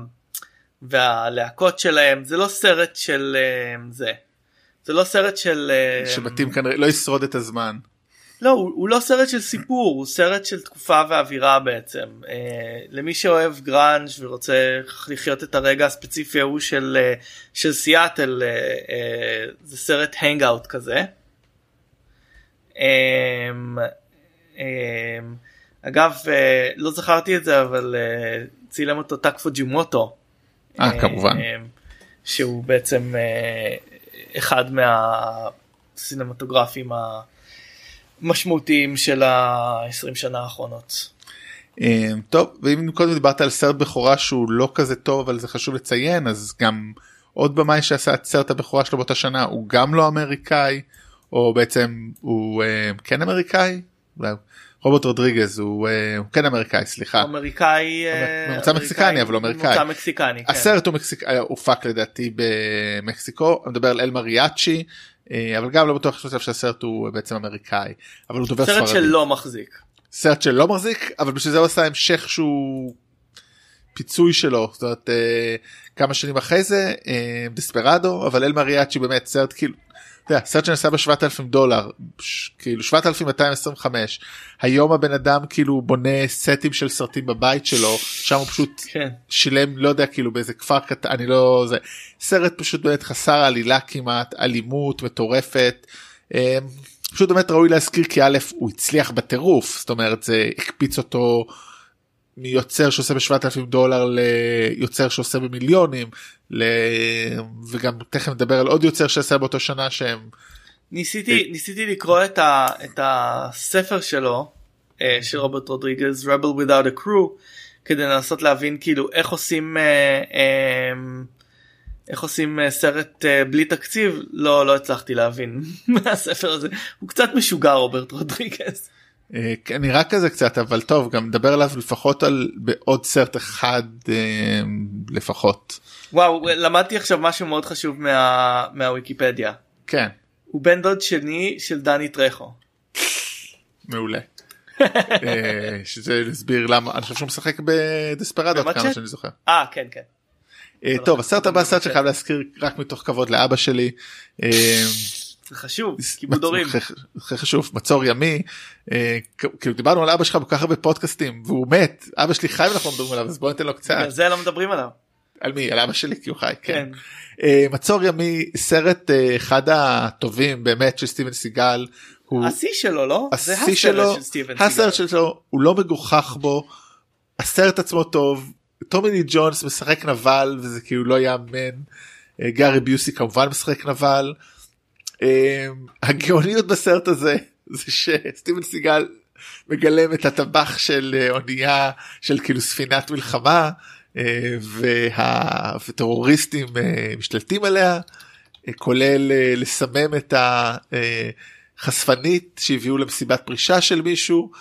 והלהקות שלהם. זה לא סרט של אה, זה. זה לא סרט של אה, שמתאים כנראה לא ישרוד את הזמן. לא הוא, הוא לא סרט של סיפור הוא סרט של תקופה ואווירה בעצם אה, למי שאוהב גראנג' ורוצה לחיות את הרגע הספציפי ההוא של אה, של סיאטל אה, אה, זה סרט הנגאוט כזה. אה, אה, אגב אה, לא זכרתי את זה אבל אה, צילם אותו טאקפו ג'ימוטו. אה, כמובן. אה, שהוא בעצם אה, אחד מהסינמטוגרפים המשמעותיים של ה-20 שנה האחרונות. אה, טוב ואם קודם דיברת על סרט בכורה שהוא לא כזה טוב אבל זה חשוב לציין אז גם עוד במאי שעשה את סרט הבכורה שלו באותה שנה הוא גם לא אמריקאי או בעצם הוא אה, כן אמריקאי רוברט רודריגז הוא, אה, הוא כן אמריקאי סליחה אמריקאי אה, ממוצא מקסיקני, אבל הוא אמריקאי. ממוצא מקסיקני. כן. הסרט הוא הופק לדעתי במקסיקו אני מדבר על אל מריאצ'י אבל גם לא בטוח חושב שהסרט הוא בעצם אמריקאי אבל הוא דובר סרט ספרדית. שלא מחזיק. סרט שלא מחזיק אבל בשביל זה הוא עשה המשך שהוא פיצוי שלו זאת אומרת אה, כמה שנים אחרי זה אה, דספרדו אבל אל מריאצ'י באמת סרט כאילו. יודע, סרט שנסע ב-7,000 דולר כאילו 7,225 היום הבן אדם כאילו בונה סטים של סרטים בבית שלו שם הוא פשוט כן. שילם לא יודע כאילו באיזה כפר קטן אני לא זה סרט פשוט באמת חסר עלילה כמעט אלימות מטורפת. אה, פשוט באמת ראוי להזכיר כי א' הוא הצליח בטירוף זאת אומרת זה הקפיץ אותו מיוצר שעושה ב-7,000 דולר ליוצר שעושה במיליונים ל... וגם תכף נדבר על עוד יוצר שעשה באותו שנה שהם ניסיתי ניסיתי לקרוא את, ה, את הספר שלו אה, של רוברט רודריגז Rebel Without a Crew כדי לנסות להבין כאילו איך עושים אה, אה, איך עושים סרט בלי תקציב לא לא הצלחתי להבין (laughs) מהספר הזה הוא קצת משוגע רוברט רודריגז. אה, כן, נראה כזה קצת אבל טוב גם נדבר עליו לפחות על בעוד סרט אחד אה, לפחות וואו למדתי עכשיו משהו מאוד חשוב מה, מהוויקיפדיה כן הוא בן דוד שני של דני טרחו. מעולה. אה, שזה הסביר למה אני חושב שהוא משחק בדספרדו כמה במצ'ט? שאני זוכר. אה כן כן. טוב הסרט הבא סרט שחייב להזכיר רק מתוך כבוד לאבא שלי. זה חשוב כיבוד הורים. הכי חשוב מצור ימי אה, כאילו דיברנו על אבא שלך בכל כך הרבה פודקאסטים והוא מת אבא שלי חי ואנחנו מדברים עליו אז בוא ניתן לו קצת בגלל זה לא מדברים עליו. על מי? על אבא שלי כי הוא חי, כן. כן. אה, מצור ימי סרט אה, אחד הטובים באמת של סטיבן סיגל. השיא שלו לא? השיא שלו, הסרט. שלו הוא לא מגוחך בו, הסרט עצמו טוב, טומי לי ג'ונס משחק נבל וזה כאילו לא יאמן, גארי ביוסי כמובן משחק נבל. אה, הגאוניות בסרט הזה זה שסטיבן סיגל מגלם את הטבח של אה, אונייה של כאילו ספינת מלחמה אה, וה... וטרוריסטים אה, משתלטים עליה כולל לסמם את החשפנית שהביאו למסיבת פרישה של מישהו.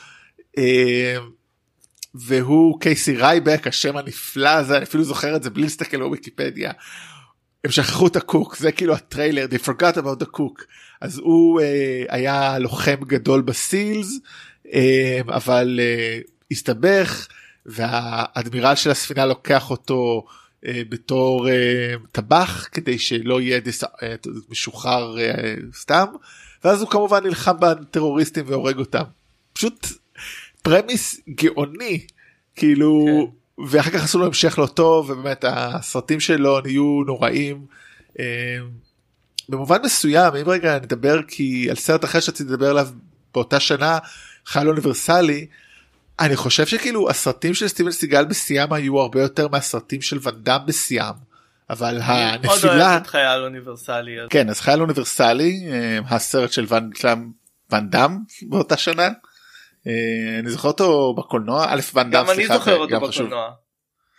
והוא קייסי רייבק השם הנפלא הזה אני אפילו זוכר את זה בלי להסתכל בוויקיפדיה. הם שכחו את הקוק זה כאילו הטריילר they forgot about the cook אז הוא אה, היה לוחם גדול ב SEALs אה, אבל אה, הסתבך והאדמירל של הספינה לוקח אותו אה, בתור אה, טבח כדי שלא יהיה דיס... אה, משוחרר אה, סתם ואז הוא כמובן נלחם בטרוריסטים והורג אותם. פשוט פרמיס גאוני כאילו כן. ואחר כך עשו לו המשך לא טוב ובאמת הסרטים שלו נהיו נוראים. אה, במובן מסוים אם רגע נדבר כי על סרט אחר שרציתי לדבר עליו באותה שנה חייל אוניברסלי אני חושב שכאילו הסרטים של סטיבן סיגל בשיאם היו הרבה יותר מהסרטים של ואנדאם בשיאם אבל עוד הנפילה אוהב את חייל אוניברסלי. אז- כן אז חייל אוניברסלי אה, הסרט של ואן קלאם ואן דאם באותה שנה. אה, אני זוכר אותו בקולנוע א' ואן דאם גם אני סליחה, זוכר אותו. בקולנוע.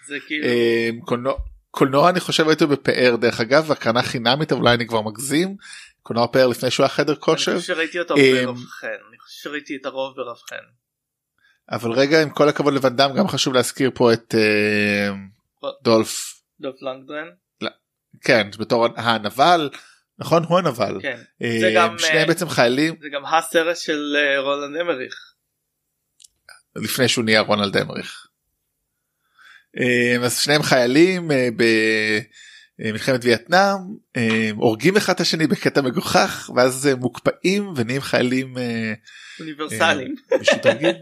זה כאילו אה, קולנוע אני חושב הייתי בפאר דרך אגב הקרנה חינמית אבל אולי אני כבר מגזים. קולנוע פאר לפני שהוא היה חדר אני כושר חושב שראיתי אותו אה, ברב חן. אני חושב שראיתי את הרוב ברב חן. אבל רגע עם כל הכבוד לוואן דאם גם חשוב להזכיר פה את דולף דולף לנגדרן. כן בתור הנבל נכון הוא הנבל. כן. זה גם, שניהם בעצם חיילים זה גם הסרט של רולנד אמריך. לפני שהוא נהיה רונלד אמריך. אה, אז שניהם חיילים אה, במלחמת וייטנאם אה, הורגים אחד את השני בקטע מגוחך ואז מוקפאים ונהיים חיילים אוניברסליים. משודרגים.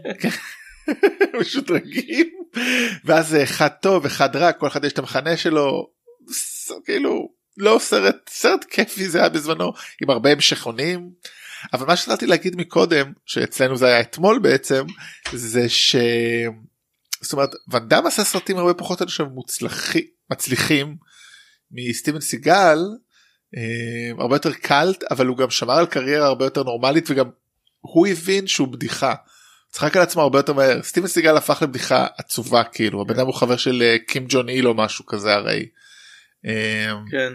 משודרגים (laughs) ואז אחד טוב אחד רע כל אחד יש את המחנה שלו כאילו לא סרט סרט כיפי זה היה בזמנו עם הרבה המשכונים אבל מה שרציתי להגיד מקודם שאצלנו זה היה אתמול בעצם זה ש... זאת אומרת ואן דאם עשה סרטים הרבה פחות אני חושב מוצלחים מצליחים מסטיבן סיגל אה, הרבה יותר קאלט אבל הוא גם שמר על קריירה הרבה יותר נורמלית וגם הוא הבין שהוא בדיחה. צחק על עצמו הרבה יותר מהר סטיבן סיגל הפך לבדיחה עצובה כאילו הבן אדם הוא חבר של אה, קים ג'ון איל או משהו כזה הרי. אה, כן.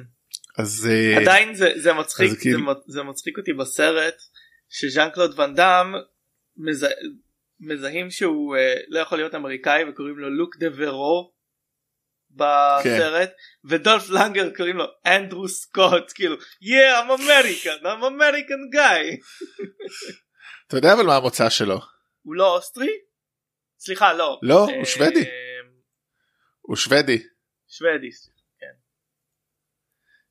אז אה, עדיין זה זה מצחיק כאילו- זה מ- זה מצחיק אותי בסרט שז'אן קלוד ואן דאם מזה- מזהים שהוא אה, לא יכול להיות אמריקאי וקוראים לו לוק דה ורו בסרט ודולף לנגר קוראים לו אנדרו סקוט כאילו yeah I'm American I'm American guy. אתה יודע אבל מה המוצא שלו? הוא לא אוסטרי? סליחה לא. לא, אה, הוא שוודי. הוא שוודי. שוודי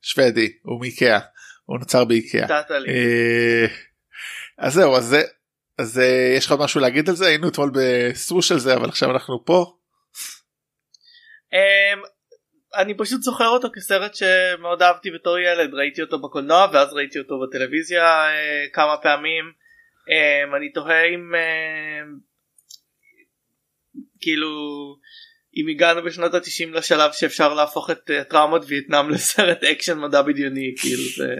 שוודי הוא מאיקאה הוא נוצר באיקאה. אה, אז זהו אז זה אז אה, יש לך משהו להגיד על זה היינו אתמול בסווש על זה אבל עכשיו אנחנו פה. אמ, אני פשוט זוכר אותו כסרט שמאוד אהבתי בתור ילד ראיתי אותו בקולנוע ואז ראיתי אותו בטלוויזיה אה, כמה פעמים אמ, אני תוהה אם אמ, כאילו אם הגענו בשנות התשעים לשלב שאפשר להפוך את אה, טראומות וייטנאם (laughs) לסרט אקשן מדע בדיוני כאילו זה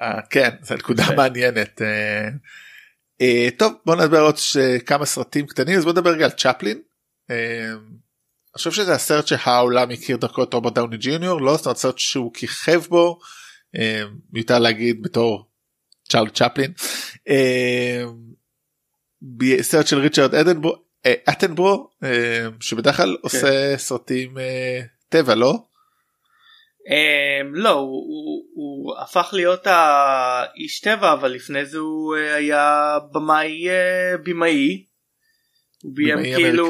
אה, כן זו נקודה כן. מעניינת. אה, טוב בוא נדבר עוד כמה סרטים קטנים אז בוא נדבר רגע על צ'פלין. אני חושב שזה הסרט שהעולם הכיר דרכו את רוברט דאוני ג'וניור לא זאת אומרת סרט שהוא כיכב בו מיותר להגיד בתור צ'ארלי צ'פלין. סרט של ריצ'רד אדנברו אה, אטנברו אה, שבדרך כלל עושה סרטים אה, טבע לא? אמ, לא הוא, הוא, הוא הפך להיות האיש טבע אבל לפני זה הוא אה, היה במאי אה, במאי. הוא ביים כאילו.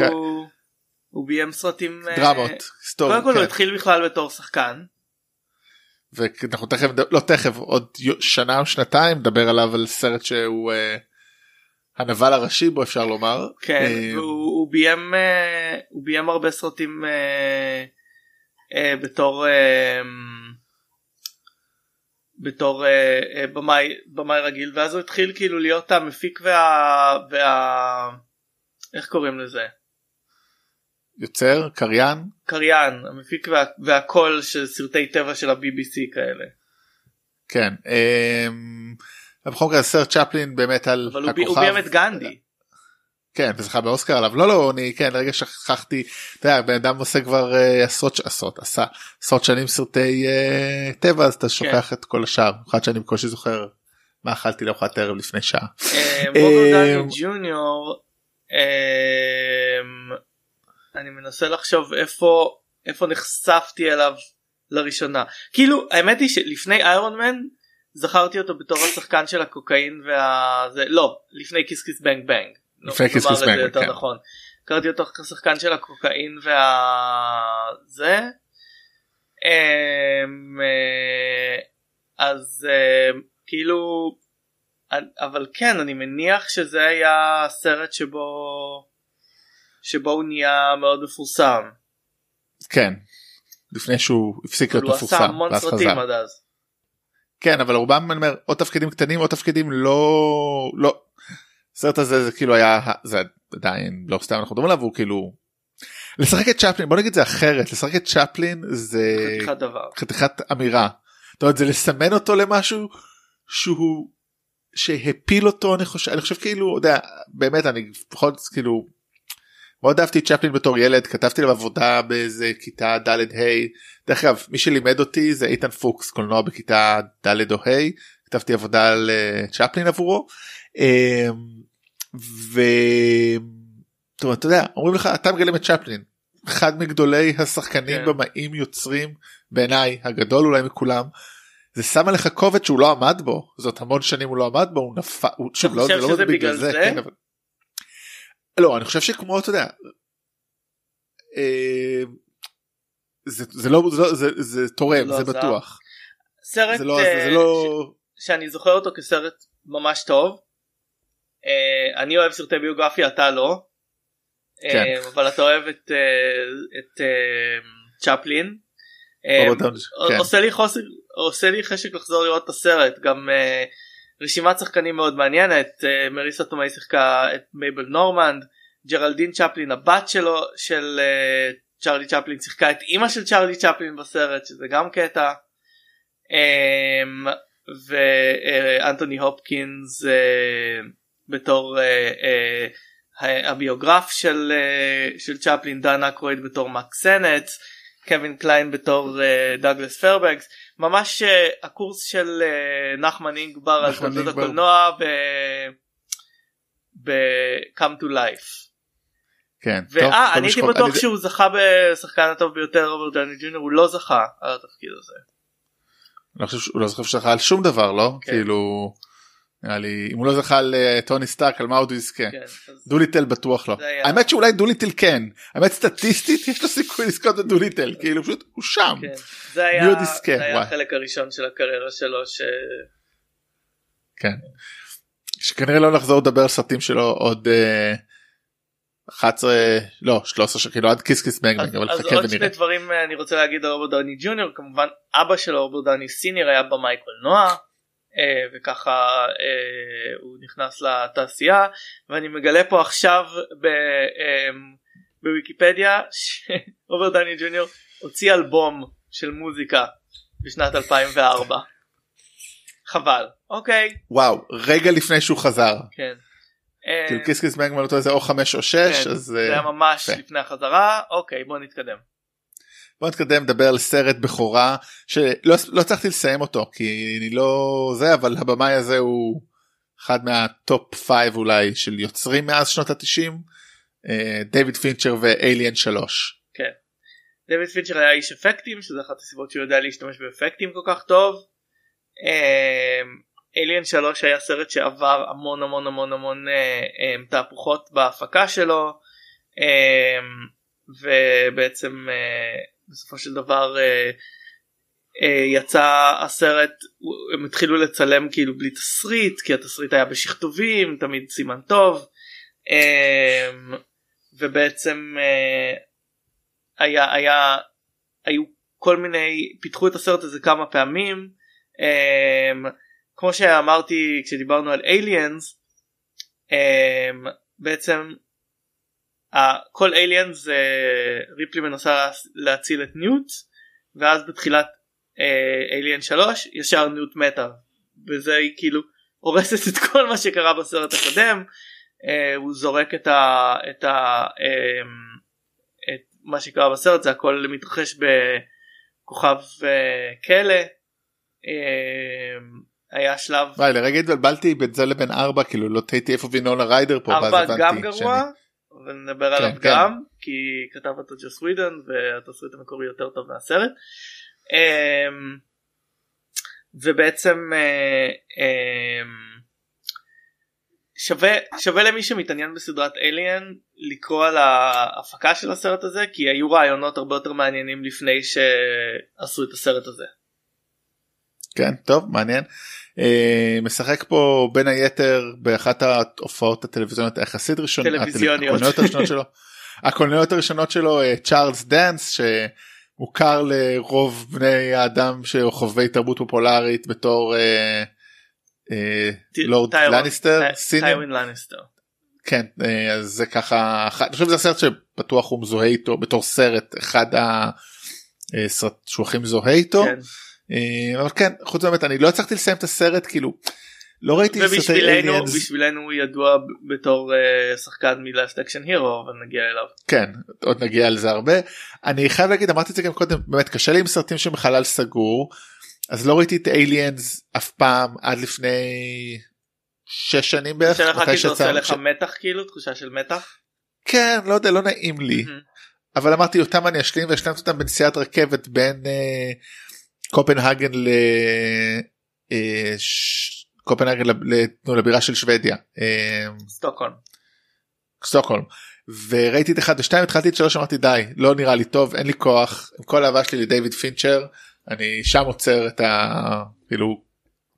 הוא ביים סרטים אה, דרמות היסטוריה. קודם כל הוא כן. התחיל בכלל בתור שחקן ואנחנו תכף לא תכף עוד שנה או שנתיים נדבר עליו על סרט שהוא אה, הנבל הראשי בו אפשר לומר. כן אה, הוא ביים אה, הוא ביים הרבה סרטים אה, בתור בתור במאי במאי רגיל ואז הוא התחיל כאילו להיות המפיק וה... וה... איך קוראים לזה? יוצר קריין קריין המפיק וה... והקול של סרטי טבע של ה-BBC כאלה. כן. אמ, בכל מקרה סרט צ'פלין באמת על אבל הוא, הכוכב. הוא ביים את גנדי. כן וזכה באוסקר עליו לא לא אני כן רגע שכחתי אתה יודע בן אדם עושה כבר אה, עשרות עשרות עשה עשרות שנים סרטי אה, טבע אז אתה שוכח את כל השאר במיוחד שאני בקושי זוכר מה אכלתי לארוחת ערב לפני שעה. רוברט אה, ג'וניור אני מנסה לחשוב איפה איפה נחשפתי אליו לראשונה כאילו האמת היא שלפני Iron Man זכרתי אותו בתור השחקן של הקוקאין וה... זה, לא לפני Kiss Kiss Bang Bang. לפני את זה בנג, יותר כן. נכון. הכרתי אותו כשחקן של הקוקאין וה... זה. אמ, אה, אז אה, כאילו אבל כן אני מניח שזה היה הסרט שבו שבו הוא נהיה מאוד מפורסם. כן. לפני שהוא הפסיק להיות אבל הוא עשה מפורסם המון סרטים. עד אז. כן אבל רובם אני אומר או תפקידים קטנים או תפקידים לא לא. הסרט הזה זה כאילו היה זה עדיין לא סתם אנחנו מדברים עליו הוא כאילו. לשחק את צ'פלין בוא נגיד את זה אחרת לשחק את צ'פלין זה חתיכת דבר. חתיכת אמירה. זאת אומרת זה לסמן אותו למשהו שהוא שהפיל אותו אני חושב אני חושב כאילו יודע באמת אני זאת כאילו מאוד אהבתי את צ'פלין בתור ילד כתבתי עליו עבודה באיזה כיתה ד' ה' דרך אגב מי שלימד אותי זה איתן פוקס קולנוע בכיתה ד' או ה' כתבתי עבודה על אה, צ'פלין עבורו. אמ, ו... אומרת, אתה יודע אומרים לך אתה מגלם את צ'פלין אחד מגדולי השחקנים כן. במאים יוצרים בעיניי הגדול אולי מכולם. זה שם עליך כובד שהוא לא עמד בו זאת המון שנים הוא לא עמד בו הוא נפל לא חושב זה לא שזה בגלל זה? לא אני חושב שכמו אתה יודע. אה, זה, זה לא זה, לא- זה, זה תורם לא זה עזר. בטוח סרט זה לא אה, זה לא ש- שאני זוכר אותו כסרט ממש טוב. אה, אני אוהב סרטי ביוגרפיה אתה לא. אה, כן. אבל אתה אוהב את אה, את אה, צ'פלין. כן. עושה לי חוסר עושה לי חשק לחזור לראות את הסרט גם רשימת שחקנים מאוד מעניינת אה, מריסה תומאי שיחקה את מייבל נורמנד ג'רלדין צ'פלין הבת שלו של אה, צ'רלי צ'פלין שיחקה את אימא של צ'רלי צ'פלין בסרט שזה גם קטע. אמ, ואנטוני הופקינס אה, בתור הביוגרף של של צ'פלין דן אקרויד בתור מק סנט קווין קליין בתור דאגלס פיירבנקס ממש אה, הקורס של אה, נחמן אינגבר על תולדות. הקולנוע. ב-come to life. כן טוב, ואה כל אני הייתי בטוח אני- שהוא זכה בשחקן הטוב ביותר רוברט דאוני ג'וניור הוא לא זכה על התפקיד הזה. אני חושב שהוא לא שזכה על שום דבר לא כן. כאילו נראה לי אם הוא לא זכה על אה, טוני סטארק על מה עוד הוא יזכה. כן, דוליטל בטוח לא. האמת שאולי דוליטל כן. האמת סטטיסטית יש לו סיכוי לזכות בדוליטל כאילו פשוט הוא שם. כן, זה היה. החלק הראשון של הקריירה שלו ש... כן. שכנראה לא נחזור לדבר על סרטים שלו עוד אה, 11 לא 13 שנים כאילו עד כיס כיס בנג אז, בנג אבל אז חכה עוד ונראה. שני דברים אה, אני רוצה להגיד על רוברט דני ג'וניור כמובן אבא של רוברט דני סיניור היה במאי קולנוע אה, וככה אה, הוא נכנס לתעשייה ואני מגלה פה עכשיו ב, אה, בוויקיפדיה שרוברט דני ג'וניור הוציא אלבום של מוזיקה בשנת 2004. חבל אוקיי וואו רגע לפני שהוא חזר. כן. אה, כאילו Kiss Kiss Bang אותו איזה או 5 או 6 כן, אז זה אה, היה ממש. לפני החזרה אוקיי בוא נתקדם. בוא נתקדם לדבר על סרט בכורה שלא לא הצלחתי לסיים אותו כי אני לא זה אבל הבמאי הזה הוא אחד מה top 5 אולי של יוצרים מאז שנות התשעים דיוויד פינצ'ר ו Alien 3. דויד פינצ'ר היה איש אפקטים שזה אחת הסיבות שהוא יודע להשתמש באפקטים כל כך טוב. אליאן 3 היה סרט שעבר המון המון המון המון אה, אה, תהפוכות בהפקה שלו אה, ובעצם אה, בסופו של דבר אה, אה, יצא הסרט הם התחילו לצלם כאילו בלי תסריט כי התסריט היה בשכתובים תמיד סימן טוב אה, ובעצם אה, היה היה היו כל מיני פיתחו את הסרט הזה כמה פעמים um, כמו שאמרתי כשדיברנו על aliens um, בעצם כל aliens זה ריפלי מנסה להציל את ניוט ואז בתחילת אליאן uh, 3 ישר ניוט מתה וזה היא כאילו הורסת את כל מה שקרה בסרט הקודם uh, הוא זורק את, ה, את, ה, um, את מה שקרה בסרט זה הכל מתרחש בכוכב uh, כלא. Uh, היה שלב וואי לרגע התבלבלתי בין זה לבין ארבע כאילו לא תהייתי איפה וינולה ריידר פה ארבע גם גרוע ונדבר עליו כן. גם כי כתב אותו ג'וס ווידן והתסריט המקורי יותר טוב מהסרט. אמ, ובעצם אה, אמ, שווה שווה למי שמתעניין בסדרת אליאן לקרוא על ההפקה של הסרט הזה כי היו רעיונות הרבה יותר מעניינים לפני שעשו את הסרט הזה. כן טוב מעניין. אה, משחק פה בין היתר באחת ההופעות הטלוויזיוניות היחסית ראשונות טלוויזיוניות. הראשונות שלו (laughs) הקולנועיות הראשונות שלו אה, צ'ארלס דאנס שמוכר לרוב בני האדם שחובבי תרבות פופולרית בתור אה, לורד לניסטר טיווין לניסטר. כן אז זה ככה אני חושב שזה הסרט שבטוח הוא מזוהה איתו בתור סרט אחד הסרט שהוא הכי מזוהה איתו. כן. אה, אבל כן חוץ באמת אני לא הצלחתי לסיים את הסרט כאילו לא ראיתי סרטי ובשבילנו aliens בשבילנו הוא ידוע בתור אה, שחקן מ Last Action Hero אבל נגיע אליו. כן עוד נגיע לזה הרבה אני חייב להגיד אמרתי את זה גם קודם באמת קשה לי עם סרטים שהם בחלל סגור אז לא ראיתי את aliens אף פעם עד לפני שש שנים בערך. לך מתי כי זה עושה לך ש- מתח כאילו תחושה של מתח. כן לא יודע לא נעים לי. אבל אמרתי אותם אני אשלים והשלמתי אותם בנסיעת רכבת בין אה, קופנהגן ל... אה. קופנהגן לבירה של שוודיה. אה, סטוקהולם. סטוקהולם וראיתי את אחד ושתיים התחלתי את שלוש אמרתי די לא נראה לי טוב אין לי כוח עם כל האהבה שלי לדייוויד פינצ'ר אני שם עוצר את ה... כאילו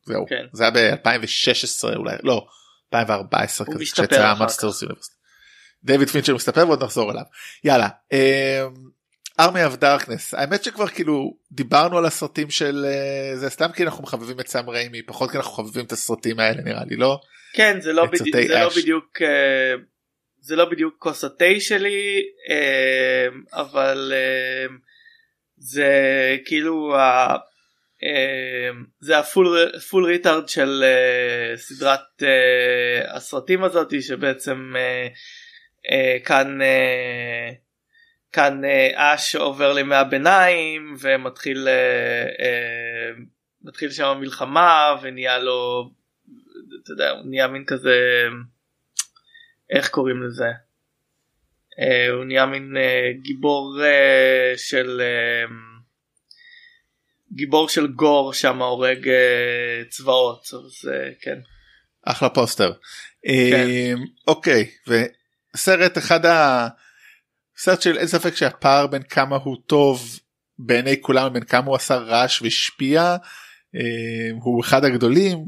זהו כן. זה היה ב-2016 אולי לא 2014 הוא כזה מאנסטר סיליבוס. דייוויד פינצ'ר מסתפר ועוד נחזור אליו יאללה Army of Darkness האמת שכבר כאילו דיברנו על הסרטים של אה, זה סתם כי אנחנו מחבבים את סאם ריימי פחות כי אנחנו חובבים את הסרטים האלה נראה לי לא כן זה לא סרטי זה לא. בדיוק אה, זה לא בדיוק כוס התה שלי אה, אבל זה כאילו ה- זה ה full full retard של סדרת הסרטים הזאתי שבעצם כאן כאן אה, אש עובר לימי הביניים ומתחיל אה, אה, מתחיל שם מלחמה ונהיה לו אתה יודע הוא נהיה מין כזה איך קוראים לזה הוא נהיה מין גיבור של גיבור של גור שם הורג צבאות אז כן אחלה פוסטר. כן. אוקיי וסרט אחד ה... סרט של אין ספק שהפער בין כמה הוא טוב בעיני כולם בין כמה הוא עשה רעש והשפיע אמ, הוא אחד הגדולים.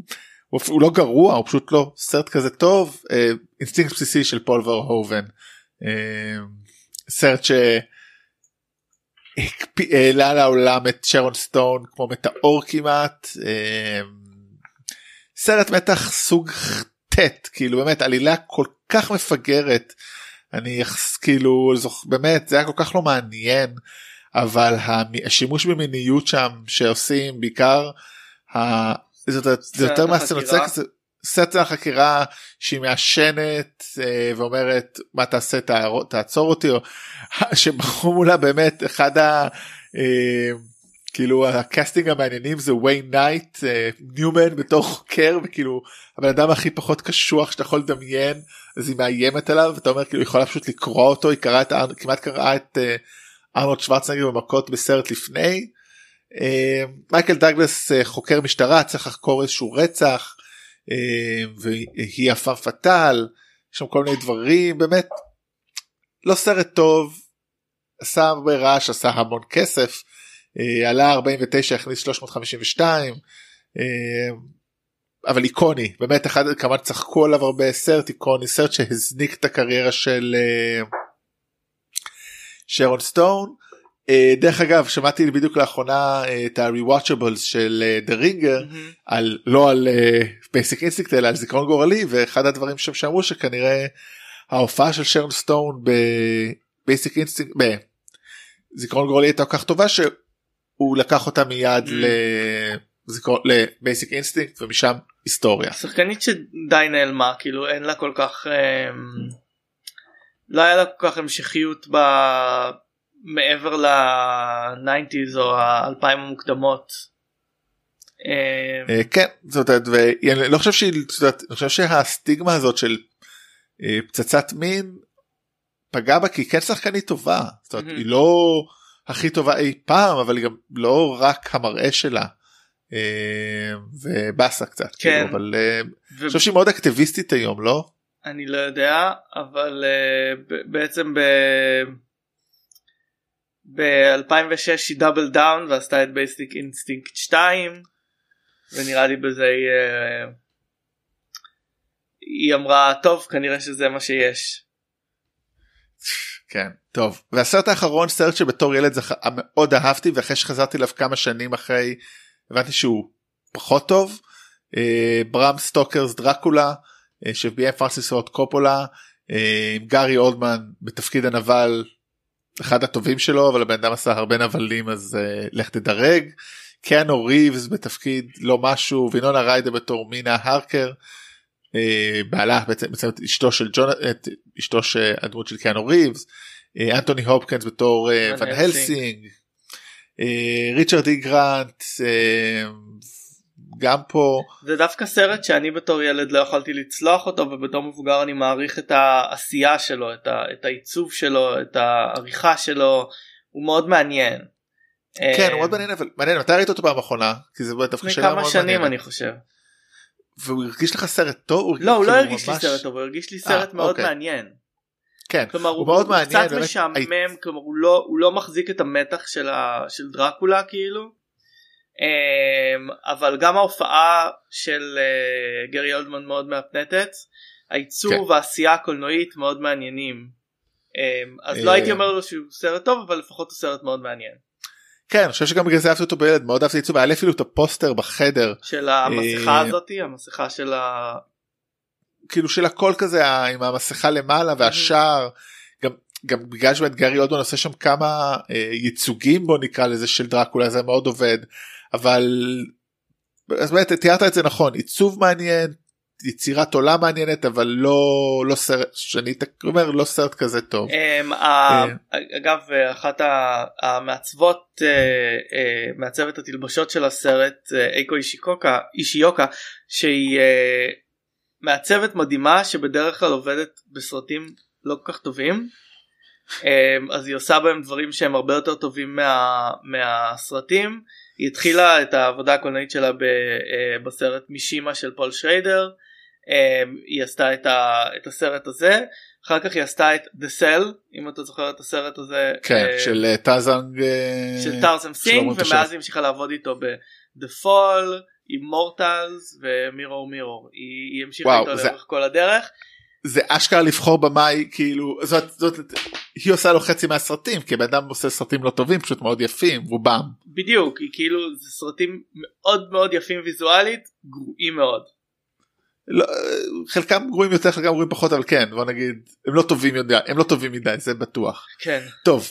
הוא, הוא לא גרוע הוא פשוט לא סרט כזה טוב. אה, אינסטינקט בסיסי של פול ורהובן. אמ, סרט ש... הקפיא- העלה לעולם את שרון סטון כמו מטאור כמעט. אמ, סרט מתח סוג ט' כאילו באמת עלילה כל כך מפגרת אני יחס- כאילו זוכ... באמת זה היה כל כך לא מעניין אבל השימוש במיניות שם שעושים בעיקר ה... זה, זה, יותר מהסצנות החקירה. סקס זה סצנה חקירה שהיא מעשנת אה, ואומרת מה תעשה תער- תעצור אותי או (laughs) שבחרו מולה באמת אחד ה... אה, כאילו ה casting המעניינים זה ויין נייט ניומן בתור חוקר וכאילו הבן אדם הכי פחות קשוח שאתה יכול לדמיין אז היא מאיימת עליו ואתה אומר כאילו היא יכולה פשוט לקרוא אותו היא קראה את כמעט קראה את אה, ארנולד שוורצנגר במכות בסרט לפני. אה, מייקל דאגלס אה, חוקר משטרה צריך לחקור איזשהו רצח והיא הפאם פאטל יש שם כל מיני דברים באמת לא סרט טוב עשה הרבה רעש עשה המון כסף עלה 49 הכניס 352 אה, אבל איקוני באמת אחד כמובן צחקו עליו הרבה סרט איקוני סרט שהזניק את הקריירה של אה, שרון סטון אה, דרך אגב שמעתי בדיוק לאחרונה אה, את ה-rewatchables של אה, The Ringer מהמם. על לא על Basic Instinct אלא על זיכרון גורלי ואחד הדברים שם שאמרו שכנראה ההופעה של שרון סטון ב Basic Instinct בזיכרון גורלי הייתה כל כך טובה שהוא לקח אותה מיד Mm. ל Basic Instinct ומשם היסטוריה. שחקנית שדי נעלמה כאילו אין לה כל כך אמ, לא היה לה כל כך המשכיות ב... מעבר ל-90's או ה-2000 המוקדמות. אמ, אה, כן זאת אומרת ואני לא חושב שהיא זאת אני חושב שהסטיגמה הזאת של אה, פצצת מין פגעה בה כי היא כן שחקנית טובה זאת אומרת מהמם. היא לא הכי טובה אי פעם אבל גם לא רק המראה שלה. אה, ובאסה קצת כן. כאילו, אבל אה, ו- אני חושב שהיא מאוד אקטיביסטית היום לא? אני לא יודע אבל אה, בעצם ב... ב-2006 היא double down ועשתה את Basic Instinct 2 ונראה לי בזה היא, אה, היא אמרה טוב כנראה שזה מה שיש. כן טוב והסרט האחרון סרט שבתור ילד זכ... מאוד אהבתי ואחרי שחזרתי אליו כמה שנים אחרי הבנתי שהוא פחות טוב אה, Bram Stoker's Dracula אה, שביים פרנסיס פורד קופולה אה, עם גארי אולדמן בתפקיד הנבל אחד הטובים שלו אבל הבן אדם עשה הרבה נבלים אז אה, לך תדרג. קיאנו ריבס בתפקיד לא משהו וינונה ריידר בתור מינה הרקר. אה, בעלה בעצם, בעצם את אשתו של ג'ון את אשתו שהדמות של קיאנו ריבס אה, אנטוני הופקינס בתור אה, ון הלסינג. אה, ריצ'רד אי גרנט אה, גם פה זה דווקא סרט שאני בתור ילד לא יכולתי לצלוח אותו ובתור מבוגר אני מעריך את העשייה שלו את, ה, את העיצוב שלו את העריכה שלו הוא מאוד מעניין. כן אה, הוא מאוד מעניין אבל מעניין מתי ראית אותו פעם אחרונה כי זה דווקא לפני שאלה כמה מאוד שנים מעניינת. אני חושב. והוא הרגיש לך סרט טוב לא הוא לא כאילו, הרגיש לי סרט טוב הוא הרגיש לי סרט מאוד אוקיי. מעניין. כן כלומר הוא הוא, מאוד הוא מעניין, קצת באמת, משעמם כלומר הוא לא הוא לא מחזיק את המתח של, ה, של דרקולה כאילו. אמ, אבל גם ההופעה של אה, גרי אולדמן מאוד מהפנטת. העיצוב כן. והעשייה הקולנועית מאוד מעניינים. אמ, אז אה, לא הייתי אומר לו שהוא סרט טוב אבל לפחות הוא סרט מאוד מעניין. כן אני חושב שגם בגלל זה אהבתי אותו בילד מאוד אהבתי עיצוב היה לי אפילו את הפוסטר בחדר. של המסכה אה, הזאתי המסכה של ה... כאילו של הכל כזה עם המסכה למעלה והשער. גם גם בגלל שבאמת גארי אולדמן עושה שם כמה אה, ייצוגים בו נקרא לזה של דרקולה זה מאוד עובד. אבל אז באמת תיארת את זה נכון עיצוב מעניין יצירת עולם מעניינת אבל לא לא סרט שאני אומר לא סרט כזה טוב. אמ, ה- אגב אחת המעצבות אה, אה, מעצבת התלבשות של הסרט אה, איקו אישיקוקה אישיוקה שהיא אה, מעצבת מדהימה שבדרך כלל עובדת בסרטים לא כל כך טובים. אמ, אז היא עושה בהם דברים שהם הרבה יותר טובים מה, מהסרטים. היא התחילה את העבודה הקולנועית שלה ב, אה, בסרט מישימה של פול שריידר היא עשתה את, ה, את הסרט הזה. אחר כך היא עשתה את The Cell אם אתה זוכר את הסרט הזה כן אה, של אה, טאזנג אה, של טרסם סינג ומאז. היא המשיכה לעבוד איתו ב-The Fall, Immortals ומירור מירור. היא, היא המשיכה וואו, איתו זה- לאורך כל הדרך. זה אשכרה לבחור במאי כאילו זאת זאת היא עושה לו חצי מהסרטים כי בן אדם עושה סרטים לא טובים פשוט מאוד יפים רובם. בדיוק היא כאילו זה סרטים מאוד מאוד יפים ויזואלית גרועים מאוד לא, חלקם גרועים יותר חלקם גרועים פחות אבל כן בוא נגיד הם לא טובים יודע הם לא טובים מדי זה בטוח. כן. טוב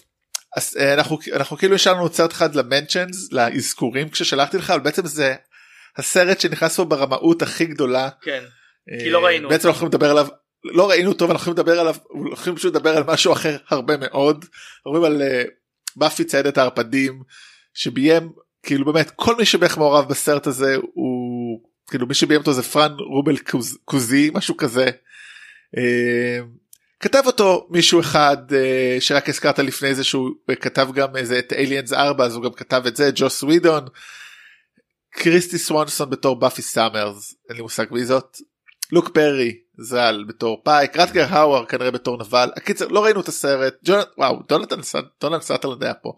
אז אה, אנחנו אנחנו כאילו השארנו סרט אחד למנצ'נס לאזכורים כששלחתי לך אבל בעצם זה הסרט שנכנס פה ברמאות הכי גדולה. כן. כי לא אה, ראינו. בעצם אנחנו יכולים לדבר עליו לא ראינו ואנחנו יכולים לדבר עליו אנחנו יכולים פשוט לדבר על משהו אחר הרבה מאוד. אומרים על אה, באפי ציידת הערפדים שביים כאילו באמת כל מי שבערך מעורב בסרט הזה הוא כאילו מי שביים אותו זה פרן רובל קוז, קוזי משהו כזה. אה, כתב אותו מישהו אחד אה, שרק הזכרת לפני זה שהוא כתב גם איזה את Aliens 4 אז הוא גם כתב את זה ג'וס ווידון. קריסטי סוונסון בתור באפי סאמרס אין לי מושג מי זאת. לוק פרי ז"ל בתור פייק רוטגר האוואר כנראה בתור נבל הקיצר לא ראינו את הסרט ג'ונ... וואו דונלד סאטרלנד היה פה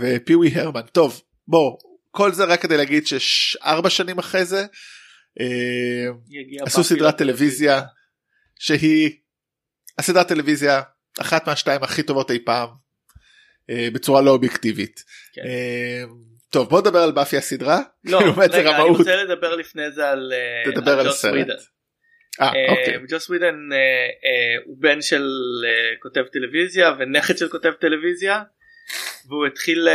ופיווי הרמן טוב בוא כל זה רק כדי להגיד שארבע שנים אחרי זה אה, עשו סדרת. טלוויזיה שהיא הסדרת טלוויזיה אחת מהשתיים הכי טובות אי פעם אה, בצורה לא אובייקטיבית. כן. אה, טוב בוא נדבר על באפי הסדרה. (laughs) לא, (laughs) רגע, אני. רוצה לדבר לפני זה על תדבר על ג'וס. ווידן. אוקיי. ג'וס ווידן הוא בן של כותב טלוויזיה ונכד של כותב טלוויזיה והוא התחיל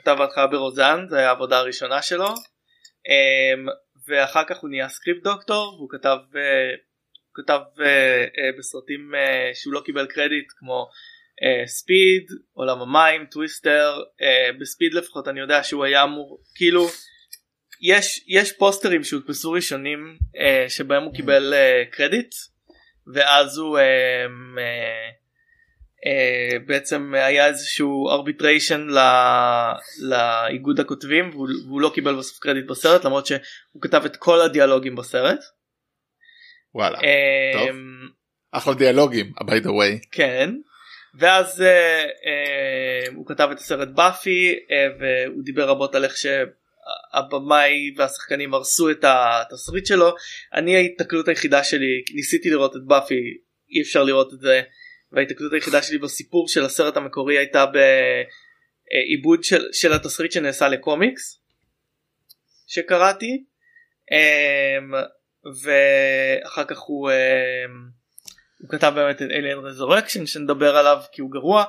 כתב בהתחלה ב-Roseanne זה היה העבודה הראשונה שלו. אה, ואחר כך הוא נהיה script doctor והוא כתב אה, כתב אה, אה, בסרטים שהוא לא קיבל קרדיט כמו Speed עולם המים Twister ב-Speed לפחות אני יודע שהוא היה אמור כאילו יש יש פוסטרים שהודפסו ראשונים שבהם הוא קיבל קרדיט ואז הוא אה, בעצם היה איזשהו ארביטריישן לאיגוד הכותבים והוא, והוא לא קיבל בסוף קרדיט בסרט למרות שהוא כתב את כל הדיאלוגים בסרט. וואלה. אה, טוב. אחלה דיאלוגים by the way. כן. ואז אה, אה, הוא כתב את הסרט באפי אה, והוא דיבר רבות על איך שהבמאי והשחקנים הרסו את התסריט שלו. אני ההתקלות היחידה שלי ניסיתי לראות את באפי אי אפשר לראות את זה וההתקלות היחידה שלי בסיפור של הסרט המקורי הייתה בעיבוד של, של התסריט שנעשה לקומיקס שקראתי אמ, ואחר כך הוא, אמ, הוא כתב באמת את Alien Resurrection שנדבר עליו כי הוא גרוע.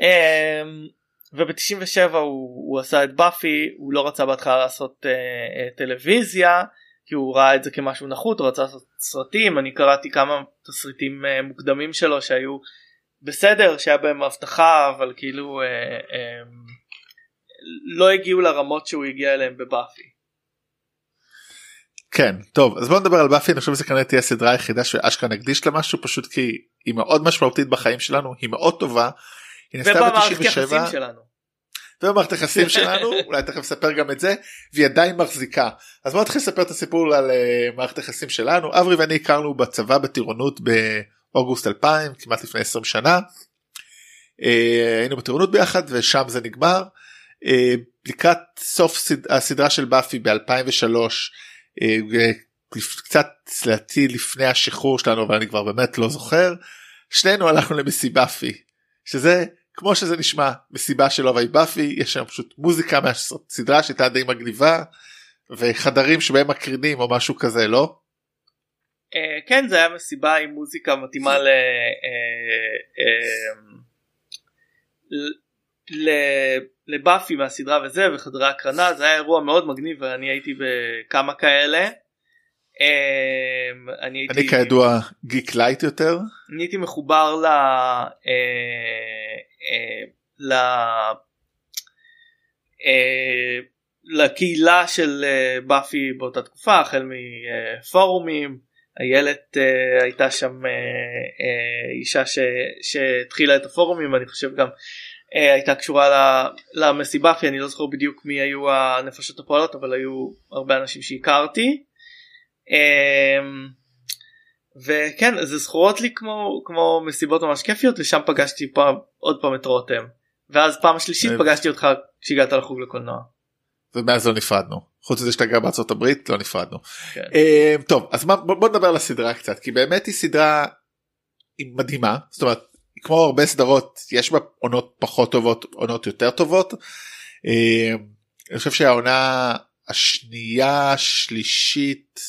אמ, וב-97 הוא, הוא עשה את באפי הוא לא רצה בהתחלה לעשות אה, אה, טלוויזיה כי הוא ראה את זה כמשהו נחות הוא רצה לעשות סרטים אני קראתי כמה תסריטים אה, מוקדמים שלו שהיו בסדר שהיה בהם הבטחה אבל כאילו אה, אה, לא הגיעו לרמות שהוא הגיע אליהם בבאפי. כן טוב אז בוא נדבר על באפי אני חושב שזה כנראה תהיה הסדרה היחידה שאשכרה נקדיש לה משהו פשוט כי היא מאוד משמעותית בחיים שלנו היא מאוד טובה. היא נעשתה ובמערכת ב-97 שלנו. ובמערכת היחסים שלנו (laughs) אולי תכף נספר גם את זה והיא עדיין מחזיקה אז בוא נתחיל לספר את הסיפור על uh, מערכת היחסים שלנו אברי ואני הכרנו בצבא בטירונות באוגוסט 2000 כמעט לפני 20 שנה. Uh, היינו בטירונות ביחד ושם זה נגמר. Uh, לקראת סוף סד... הסדרה של באפי ב2003 uh, קצת לדעתי לפני השחרור שלנו אבל אני כבר באמת לא זוכר שנינו הלכנו למסיבאפי שזה כמו שזה נשמע מסיבה של אוהבי באפי יש שם פשוט מוזיקה מהסדרה שהייתה די מגניבה וחדרים שבהם מקרינים או משהו כזה לא? אה, כן זה היה מסיבה עם מוזיקה מתאימה. אה, אה, ל- לבאפי מהסדרה וזה וחדרי הקרנה זה היה אירוע מאוד מגניב ואני הייתי בכמה כאלה. אני הייתי, אני כידוע geek light יותר אני הייתי מחובר ל... אה, ל... אה, לקהילה של אה, באפי באותה תקופה החל מפורומים איילת הייתה שם אישה ש, שהתחילה את הפורומים ואני חושב גם הייתה קשורה ל- למסיבאפי אני לא זוכר בדיוק מי היו הנפשות הפועלות אבל היו הרבה אנשים שהכרתי. אה, וכן זה זכורות לי כמו כמו מסיבות ממש כיפיות ושם פגשתי פעם עוד פעם את רותם ואז פעם שלישית אה. פגשתי אותך כשהגעת לחוג לקולנוע. ומאז לא נפרדנו חוץ מזה שאתה גר בארצות הברית לא נפרדנו. כן. אה, טוב אז מה, בוא, בוא נדבר על הסדרה קצת כי באמת היא סדרה היא מדהימה זאת אומרת כמו הרבה סדרות יש בה עונות פחות טובות עונות יותר טובות. אה, אני חושב שהעונה השנייה שלישית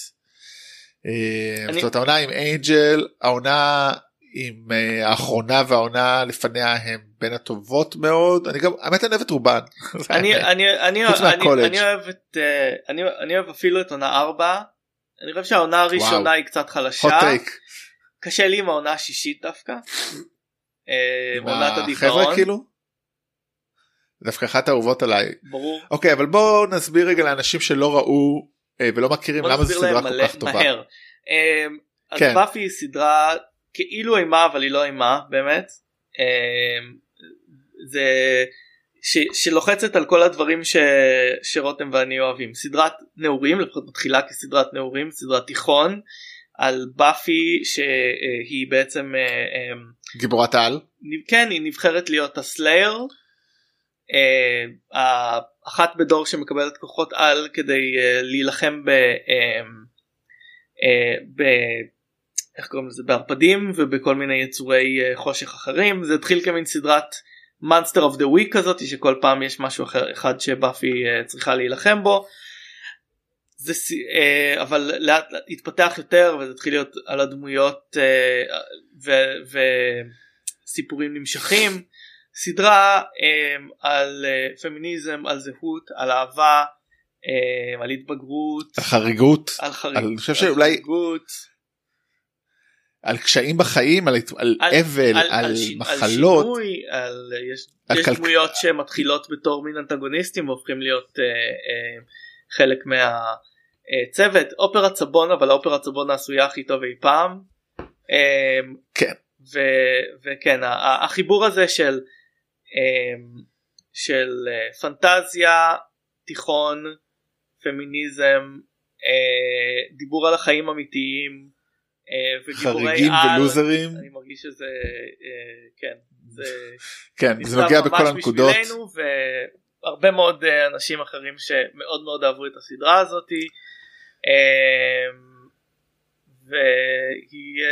זאת אומרת העונה עם אנג'ל העונה עם אה, האחרונה והעונה לפניה הם בין הטובות מאוד אני גם האמת אני אוהב את רובן. (laughs) אני אוהב את אה, אני אני אוהב אפילו את עונה 4. אני חושב שהעונה הראשונה וואו. היא קצת חלשה. קשה לי עם העונה השישית דווקא. אה, עונת הדיכאון. כאילו? דווקא אחת האהובות עליי. ברור. אוקיי אבל בואו נסביר רגע לאנשים שלא ראו אה, ולא מכירים למה זו סדרה כל כך טובה. מהר. אמ, אז כן. באפי היא סדרה כאילו אימה אבל היא לא אימה באמת. אמ, זה ש, שלוחצת על כל הדברים ש, שרותם ואני אוהבים סדרת נעורים לפחות מתחילה כסדרת נעורים סדרת תיכון על באפי שהיא בעצם אה, אמ, גיבורת על. כן היא נבחרת להיות ה-slayer. אחת בדור שמקבלת כוחות על כדי אה, להילחם ב... אה, ב... איך קוראים לזה? בערפדים ובכל מיני יצורי חושך אחרים זה התחיל כמין סדרת monster of the week כזאת שכל פעם יש משהו אחר אחד שבאפי אה, צריכה להילחם בו. זה אה, אבל לאט התפתח יותר וזה התחיל להיות על הדמויות uh, וסיפורים נמשכים סדרה um, על uh, פמיניזם על זהות על אהבה um, על התבגרות על חריגות על חריג- אני חושב על שאולי- חריגות. על קשיים בחיים על, על, על- אבל על, על ש- מחלות שינוי, על, יש, על יש כלכ- דמויות שמתחילות בתור מין אנטגוניסטים והופכים להיות אה, אה, חלק מהצוות אופרת סבון אבל האופרת סבון העשויה הכי טוב אי פעם. אה, כן. ו- וכן החיבור הזה של אה, של אה, פנטזיה תיכון פמיניזם אה, דיבור על החיים אמיתיים. אה, חריגים על, ולוזרים אני מרגיש שזה כן זה (laughs) כן זה נוגע בכל הנקודות והרבה מאוד אנשים אחרים שמאוד מאוד אהבו את הסדרה הזאתי אה, והיא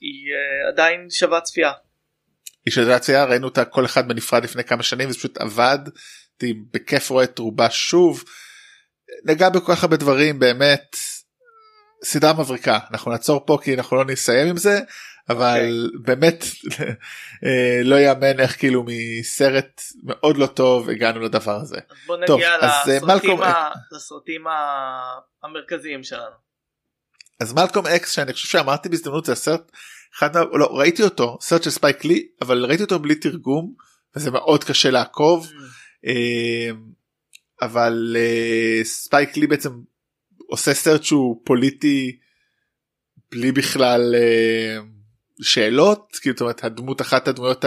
היא עדיין שווה צפייה. איש הדציה ראינו אותה כל אחד בנפרד לפני כמה שנים וזה פשוט עבד. הייתי בכיף רואה את רובה שוב. נגע בכל כך הרבה דברים באמת. סדרה מבריקה אנחנו נעצור פה כי אנחנו לא נסיים עם זה אבל באמת אה, לא יאמן איך כאילו מסרט מאוד לא טוב הגענו לדבר הזה. אז בוא טוב, נגיע אז, אה, לסרטים, מלקום- ה... לסרטים. המרכזיים שלנו. אז מלקולם אקס שאני חושב שאמרתי בהזדמנות זה הסרט אחד. לא ראיתי אותו סרט של ספייק לי אבל ראיתי אותו בלי תרגום וזה מאוד קשה לעקוב אה, אבל אה, ספייק לי בעצם עושה סרט שהוא פוליטי בלי בכלל אה, שאלות כאילו זאת אומרת הדמות אחת הדמויות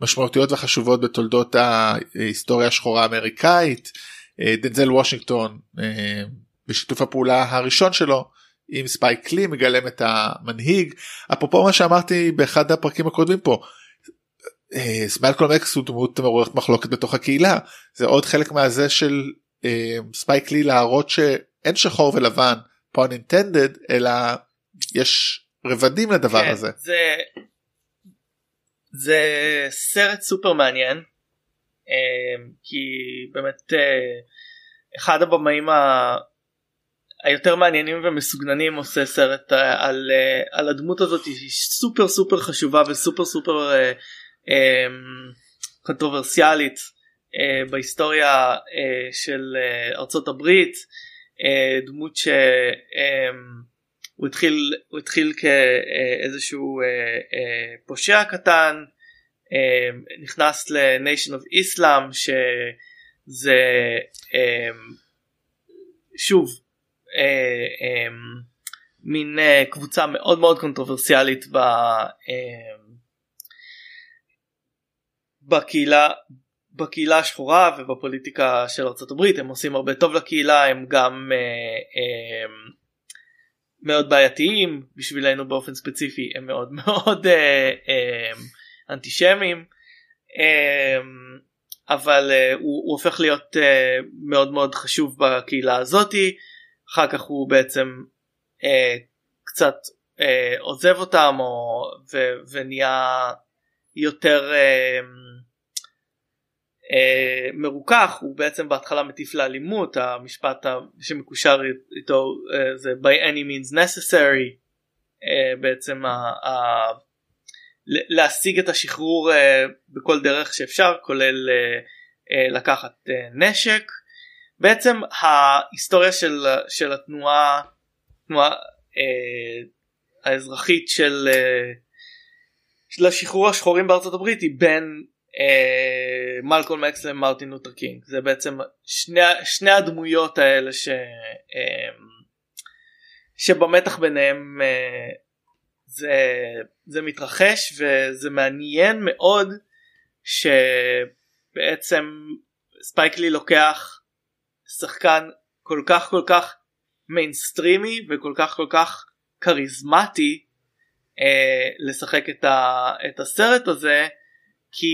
המשמעותיות והחשובות בתולדות ההיסטוריה השחורה האמריקאית אה, דנזל וושינגטון אה, בשיתוף הפעולה הראשון שלו עם ספייק לי מגלם את המנהיג אפרופו מה שאמרתי באחד הפרקים הקודמים פה. אה, מלקולם אקס הוא דמות מעוררת מחלוקת בתוך הקהילה זה עוד חלק מהזה של אה, ספייק לי להראות שאין שחור ולבן pun intended אלא יש רבדים לדבר כן, הזה. זה זה סרט סופר מעניין אה, כי באמת אה, אחד הבמאים ה... היותר מעניינים ומסוגננים עושה סרט אה, על, אה, על הדמות הזאת שהיא סופר סופר חשובה וסופר סופר אה, אה, קונטרוברסיאלית אה, בהיסטוריה אה, של אה, ארצות הברית אה, דמות שהוא אה, התחיל התחיל כאיזשהו אה, אה, פושע קטן אה, נכנס ל-Nation of Islam שזה אה, שוב אה, אה, מין אה, קבוצה מאוד מאוד קונטרוברסיאלית ב, אה, בקהילה בקהילה השחורה ובפוליטיקה של ארה"ב. הם עושים הרבה טוב לקהילה הם גם אה, אה, מאוד בעייתיים. בשבילנו באופן ספציפי הם מאוד (laughs) מאוד אה, אה, אנטישמים. אה, אבל אה, הוא, הוא הופך להיות אה, מאוד מאוד חשוב בקהילה הזאתי אחר כך הוא בעצם אה, קצת אה, עוזב אותם או, ו, ונהיה יותר אה, אה, מרוכך. הוא בעצם בהתחלה מטיף לאלימות המשפט שמקושר איתו אה, זה by any means necessary אה, בעצם ה- ה- להשיג את השחרור אה, בכל דרך שאפשר כולל אה, אה, לקחת אה, נשק בעצם ההיסטוריה של, של התנועה תנועה אה, האזרחית של, אה, של השחרור השחורים בארצות הברית היא בין אה, מלקולם אקס למרטין לותר קינג. זה בעצם שני, שני הדמויות האלה ש, אה, שבמתח ביניהם אה, זה, זה מתרחש וזה מעניין מאוד שבעצם ספייק לי לוקח שחקן כל כך כל כך מיינסטרימי וכל כך כל כך כריזמטי אה, לשחק את, ה, את הסרט הזה כי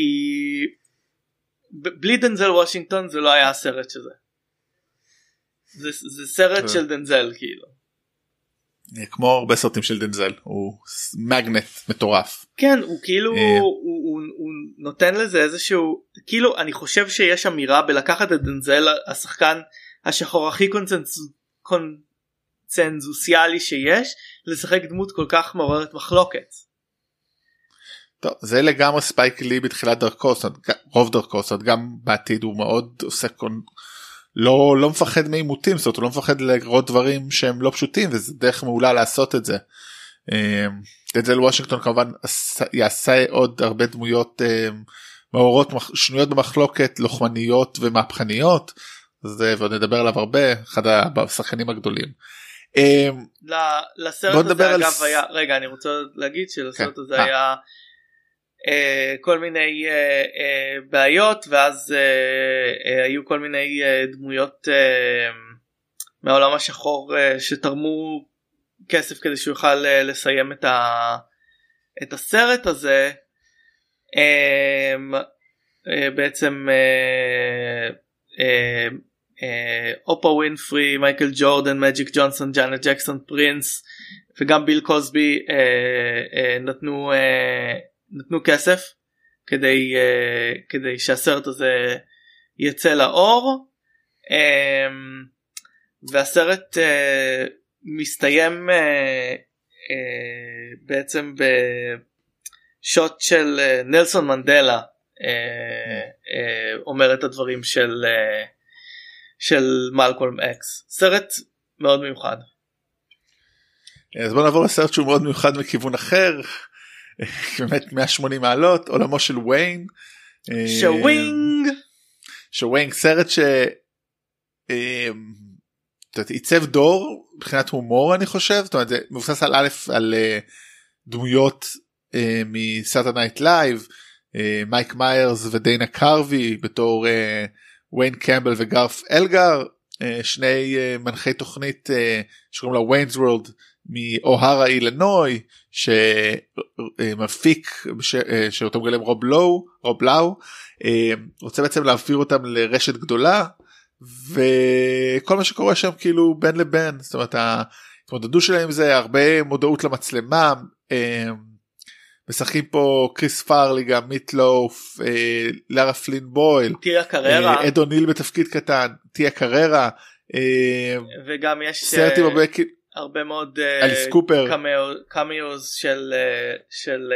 בלי דנזל וושינגטון זה לא היה הסרט שזה. זה, זה סרט כן. של דנזל כאילו. כמו הרבה סרטים של דנזל הוא מגנט מטורף. כן הוא כאילו אה. הוא, הוא, הוא נותן לזה איזשהו כאילו אני חושב שיש אמירה בלקחת את דנזל השחקן השחור הכי קונצנז... קונצנזוסיאלי שיש לשחק דמות כל כך מעוררת מחלוקת. טוב, זה לגמרי ספייק לי בתחילת דרכו, זאת אומרת, רוב דרכו, זאת אומרת, גם בעתיד הוא מאוד עושה קונ... לא לא מפחד מעימותים זאת אומרת הוא לא מפחד לראות דברים שהם לא פשוטים וזה דרך מעולה לעשות את זה. דנזל וושינגטון כמובן יעשה עוד הרבה דמויות מאורות שנויות במחלוקת לוחמניות ומהפכניות זה ועוד נדבר עליו הרבה אחד השחקנים הגדולים. לסרט הזה אגב היה רגע אני רוצה להגיד שלסרט כן. הזה אה. היה אה, כל מיני אה, אה, בעיות ואז אה, אה, היו כל מיני אה, דמויות אה, מהעולם השחור אה, שתרמו כסף כדי שהוא יוכל אה, לסיים את, ה, את הסרט הזה. אה, אה, בעצם אה, אה, אה, אופה ווינפרי, מייקל ג'ורדן, מג'יק ג'ונסון, ג'אנט ג'קסון, פרינס וגם ביל קוסבי אה, אה, נתנו אה, נתנו כסף כדי uh, כדי שהסרט הזה יצא לאור. um, והסרט uh, מסתיים uh, uh, בעצם בשוט של uh, נלסון מנדלה uh, uh, אומר את הדברים של uh, של מלקולם אקס. סרט מאוד מיוחד. אז בוא נעבור לסרט שהוא מאוד מיוחד מכיוון אחר (laughs) באמת 180 מעלות עולמו של ויין. Schwing. Schwing סרט ש... עיצב דור מבחינת הומור אני חושב זאת אומרת זה מבוסס על א' על דמויות מ Saturday Night Live מייק מיירס ודיינה קרווי בתור ויין קמבל וגרף אלגר שני מנחי תוכנית שקוראים לה ויינס וורלד מאוהרה אילנוי שמפיק שאותו מגלם רוב לואו רוב לאו רוצה בעצם להעביר אותם לרשת גדולה וכל מה שקורה שם כאילו בין לבין זאת אומרת ההתמודדות שלהם זה הרבה מודעות למצלמה משחקים פה קריס פארלי גם מיטלוף לארה פלין בויל טיה קררה. אד אוניל בתפקיד קטן טיה קררה וגם יש סרטים הרבה הרבה מאוד אליס קופר. קמיוז של של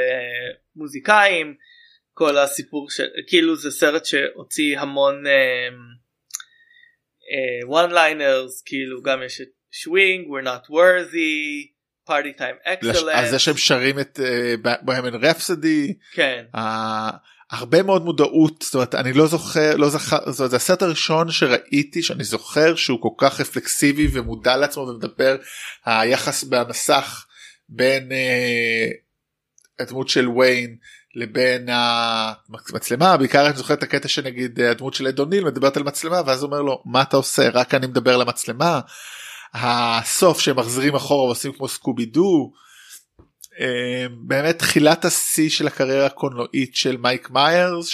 מוזיקאים כל הסיפור של כאילו זה סרט שהוציא המון one liners כאילו גם יש את שווינג we're not worthy party time excellent על זה שהם שרים את בוהמן רפסדי כן הרבה מאוד מודעות זאת אומרת אני לא זוכר לא זכר זאת אומרת, זה הסרט הראשון שראיתי שאני זוכר שהוא כל כך רפלקסיבי ומודע לעצמו ומדבר היחס במסך בין אה, הדמות של ויין לבין המצלמה בעיקר אני זוכר את הקטע שנגיד הדמות של אדוניל מדברת על מצלמה ואז אומר לו מה אתה עושה רק אני מדבר למצלמה. הסוף שהם מחזירים אחורה ועושים כמו סקובי דו. באמת תחילת השיא של הקריירה הקולנועית של מייק מיירס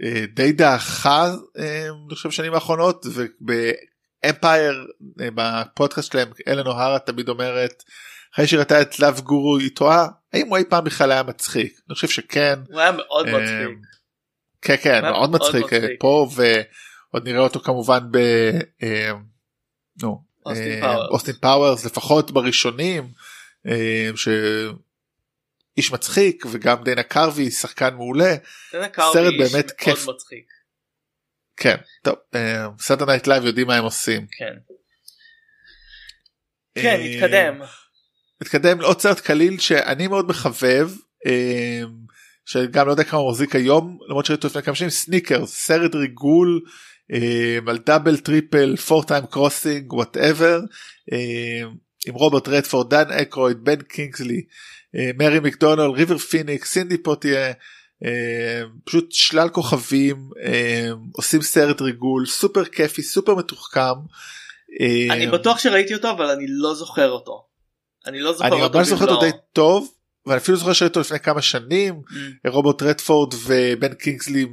שדי דעכה אני חושב שנים האחרונות ובאמפייר בפודקאסט שלהם הלן אוהרה תמיד אומרת אחרי שראתה את Love Guru היא טועה האם הוא אי פעם בכלל היה מצחיק? אני חושב שכן. הוא היה מאוד מצחיק. כן כן מאוד מצחיק פה ועוד נראה אותו כמובן ב... נו, אוסטין פאוורס לפחות בראשונים שאיש מצחיק וגם דנה קרווי שחקן מעולה. סרט באמת כיף. מצחיק. כן טוב Saturday Night Live יודעים מה הם עושים. כן. כן נתקדם. נתקדם לעוד סרט קליל שאני מאוד מחבב שגם לא יודע כמה מחזיק היום למרות שראיתי לפני כמה שנים סניקרס סרט ריגול על double triple four time crossing whatever עם רוברט רדפורד דן אקרויד בן קינגסלי מרי מקדונלד ריבר פיניקס סידני פואטייה פשוט שלל כוכבים עושים סרט ריגול סופר כיפי סופר מתוחכם. אני בטוח שראיתי אותו אבל אני לא זוכר אותו. אני לא זוכר אני אותו ממש זוכר אותו די טוב ואני אפילו זוכר שראיתי אותו לפני כמה שנים רוברט רדפורד ובן קינגסלי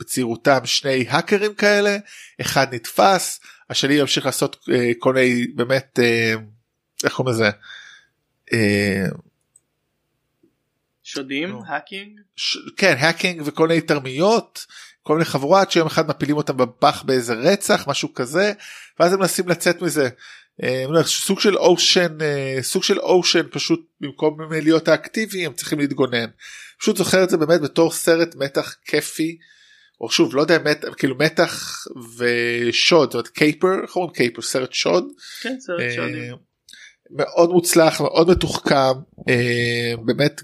בצעירותם שני האקרים כאלה אחד נתפס השני ימשיך לעשות כל מיני באמת איך קוראים לזה? אה, שודים. האקינג ש... כן hacking וכל מיני תרמיות כל מיני חבורת שיום אחד מפילים אותם בפח באיזה רצח משהו כזה ואז הם מנסים לצאת מזה. אה, סוג של אושן אה, סוג של אושן פשוט במקום להיות האקטיבי הם צריכים להתגונן. פשוט זוכר את זה באמת בתור סרט מתח כיפי. או שוב לא יודע מת, כאילו מתח ושוד זאת אומרת קייפר איך אומרים קייפר סרט שוד. כן סרט מאוד מוצלח מאוד מתוחכם אה, באמת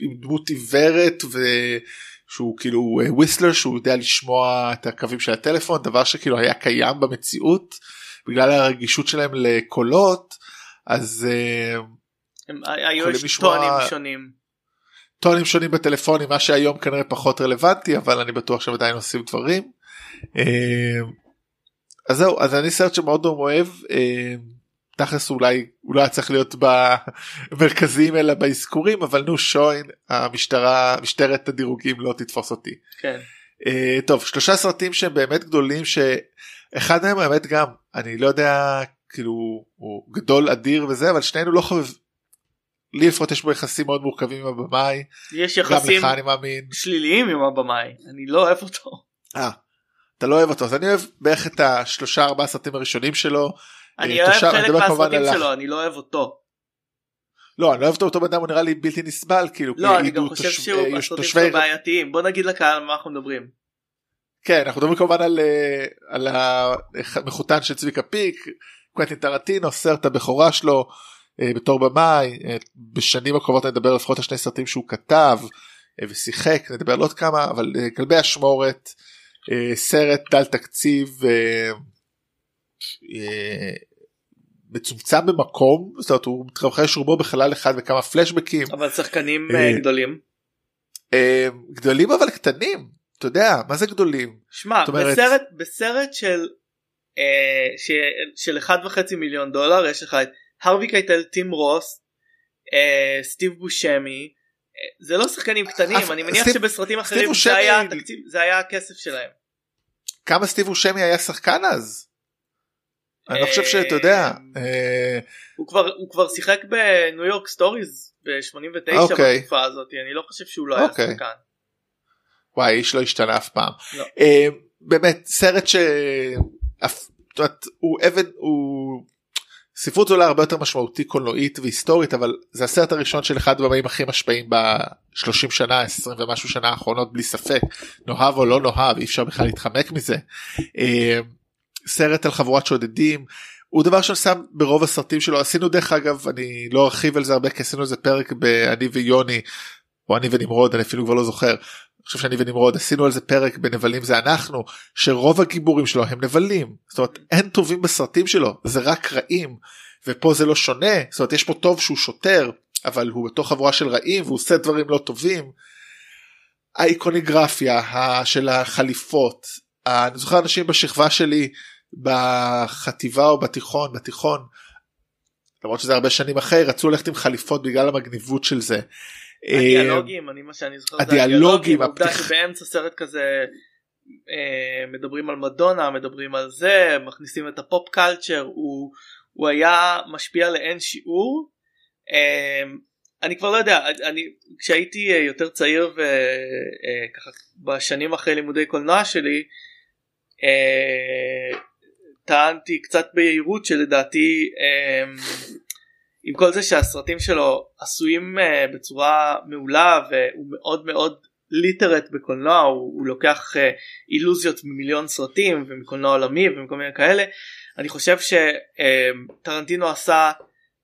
עם דמות עיוורת ושהוא כאילו אה, וויסלר שהוא יודע לשמוע את הקווים של הטלפון דבר שכאילו היה קיים במציאות בגלל הרגישות שלהם לקולות אז אה, הם- היו יכולים יש לשמוע- טונים שונים טונים שונים בטלפונים מה שהיום כנראה פחות רלוונטי אבל אני בטוח שהם עדיין עושים דברים. אה, אז זהו אז אני סרט שמאוד מאוד אוהב אה, תכלס אולי הוא לא היה צריך להיות במרכזיים אלא באזכורים אבל נו שוין המשטרה משטרת הדירוגים לא תתפוס אותי. כן אה, טוב שלושה סרטים שהם באמת גדולים שאחד מהם האמת גם אני לא יודע כאילו הוא גדול אדיר וזה אבל שנינו לא חובב. לי לפחות יש בו יחסים מאוד מורכבים עם הבמאי יש יחסים לך אני מאמין. שליליים עם הבמאי אני לא אוהב אותו אה, אתה לא אוהב אותו אז אני אוהב בערך את השלושה ארבעה סרטים הראשונים שלו. אני אה, אוהב חלק מהסרטים שלו אני לא אוהב אותו. לא אני לא אוהב אותו בן אדם הוא נראה לי בלתי נסבל כאילו לא אני גם חושב תושבי- אה, שהסרטים תושבי- שלו בעייתיים. בוא נגיד לקהל על מה אנחנו מדברים. כן אנחנו מדברים כמובן על אה, על המחותן של צביקה פיק קוונטין טרנטינו סרט הבכורה שלו אה, בתור במאי אה, בשנים הקרובות נדבר לפחות על שני סרטים שהוא כתב אה, ושיחק נדבר על עוד כמה אבל אה, כלבי אשמורת אה, סרט דל תקציב אה, אה, מצומצם במקום זאת אומרת הוא מתרחש רובו בחלל אחד וכמה פלשבקים אבל שחקנים אה, אה, גדולים אה, גדולים אבל קטנים אתה יודע מה זה גדולים שמע אומרת- בסרט בסרט של אה, ש- של אחד וחצי מיליון דולר יש לך את הרווי קייטל טים רות' אה, סטיב בושמי אה, זה לא שחקנים קטנים אף- אני מניח סטיב- שבסרטים אחרים בושמי- זה היה התקציב זה היה הכסף שלהם. כמה סטיב בושמי היה שחקן אז? אני לא חושב שאתה יודע. אה, הוא כבר שיחק ב New York Stories ב-89 אוקיי. בתקופה הזאת אני לא חושב שהוא לא היה אוקיי. שחקן. וואי איש לא השתנה אף פעם. לא. אה, באמת סרט ש... הוא אבן הוא ספרות זולה הרבה יותר משמעותי קולנועית והיסטורית אבל זה הסרט הראשון של אחד הבמאים הכי משפיעים ב-30 שנה 20 ומשהו שנה האחרונות בלי ספק נאהב או לא נאהב אי אפשר בכלל להתחמק מזה. סרט על חבורת שודדים הוא דבר ששם ברוב הסרטים שלו עשינו דרך אגב אני לא ארחיב על זה הרבה כי עשינו איזה פרק באני ויוני או אני ונמרוד אני אפילו כבר לא זוכר. אני חושב שאני ונמרוד עשינו על זה פרק בנבלים זה אנחנו שרוב הגיבורים שלו הם נבלים זאת אומרת אין טובים בסרטים שלו זה רק רעים ופה זה לא שונה זאת אומרת יש פה טוב שהוא שוטר אבל הוא בתוך חבורה של רעים והוא עושה דברים לא טובים. האיקוניגרפיה של החליפות אני זוכר אנשים בשכבה שלי בחטיבה או בתיכון בתיכון למרות שזה הרבה שנים אחרי רצו ללכת עם חליפות בגלל המגניבות של זה. הדיאלוגים אני מה שאני זוכר הדיאלוגים, הפתיח- שבאמצע סרט כזה אה, מדברים על מדונה מדברים על זה מכניסים את הפופ קלצ'ר הוא הוא היה משפיע לאין שיעור. אה, אני כבר לא יודע אני כשהייתי אה, יותר צעיר וככה בשנים אחרי לימודי קולנוע שלי אה, טענתי קצת ביהירות שלדעתי אה, עם כל זה שהסרטים שלו עשויים uh, בצורה מעולה והוא מאוד מאוד ליטרט בקולנוע הוא, הוא לוקח uh, אילוזיות ממיליון סרטים ומקולנוע עולמי ומכל מיני כאלה אני חושב שטרנטינו עשה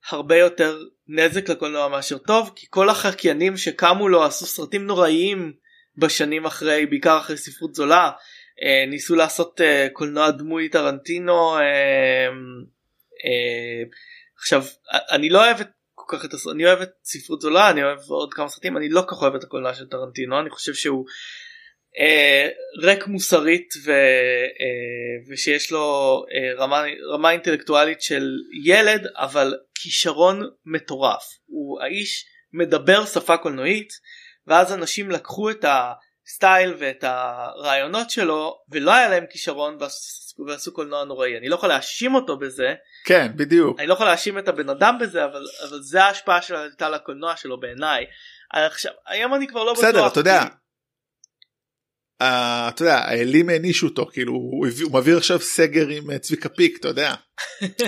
הרבה יותר נזק לקולנוע מאשר טוב כי כל החקיינים שקמו לו עשו סרטים נוראיים בשנים אחרי בעיקר אחרי ספרות זולה ניסו לעשות uh, קולנוע דמוי טרנטינו uh, עכשיו אני לא אוהב את כל כך את הסרט אני אוהב את ספרות זולה אני אוהב עוד כמה סרטים אני לא כל כך אוהב את הקולנוע של טרנטינו אני חושב שהוא אה, ריק מוסרית ו, אה, ושיש לו אה, רמה רמה אינטלקטואלית של ילד אבל כישרון מטורף. הוא האיש מדבר שפה קולנועית ואז אנשים לקחו את הסטייל ואת הרעיונות שלו ולא היה להם כישרון ועשו, קולנוע נוראי אני לא יכול להאשים אותו בזה. כן בדיוק. אני לא יכול להאשים את הבן אדם בזה אבל אבל זה ההשפעה של הייתה לקולנוע שלו בעיניי. עכשיו היום אני כבר לא בטוח. בסדר אתה יודע. כי- Uh, אתה יודע האלים הענישו אותו כאילו הוא, הביא, הוא מעביר עכשיו סגר עם אה, צביקה פיק אתה יודע.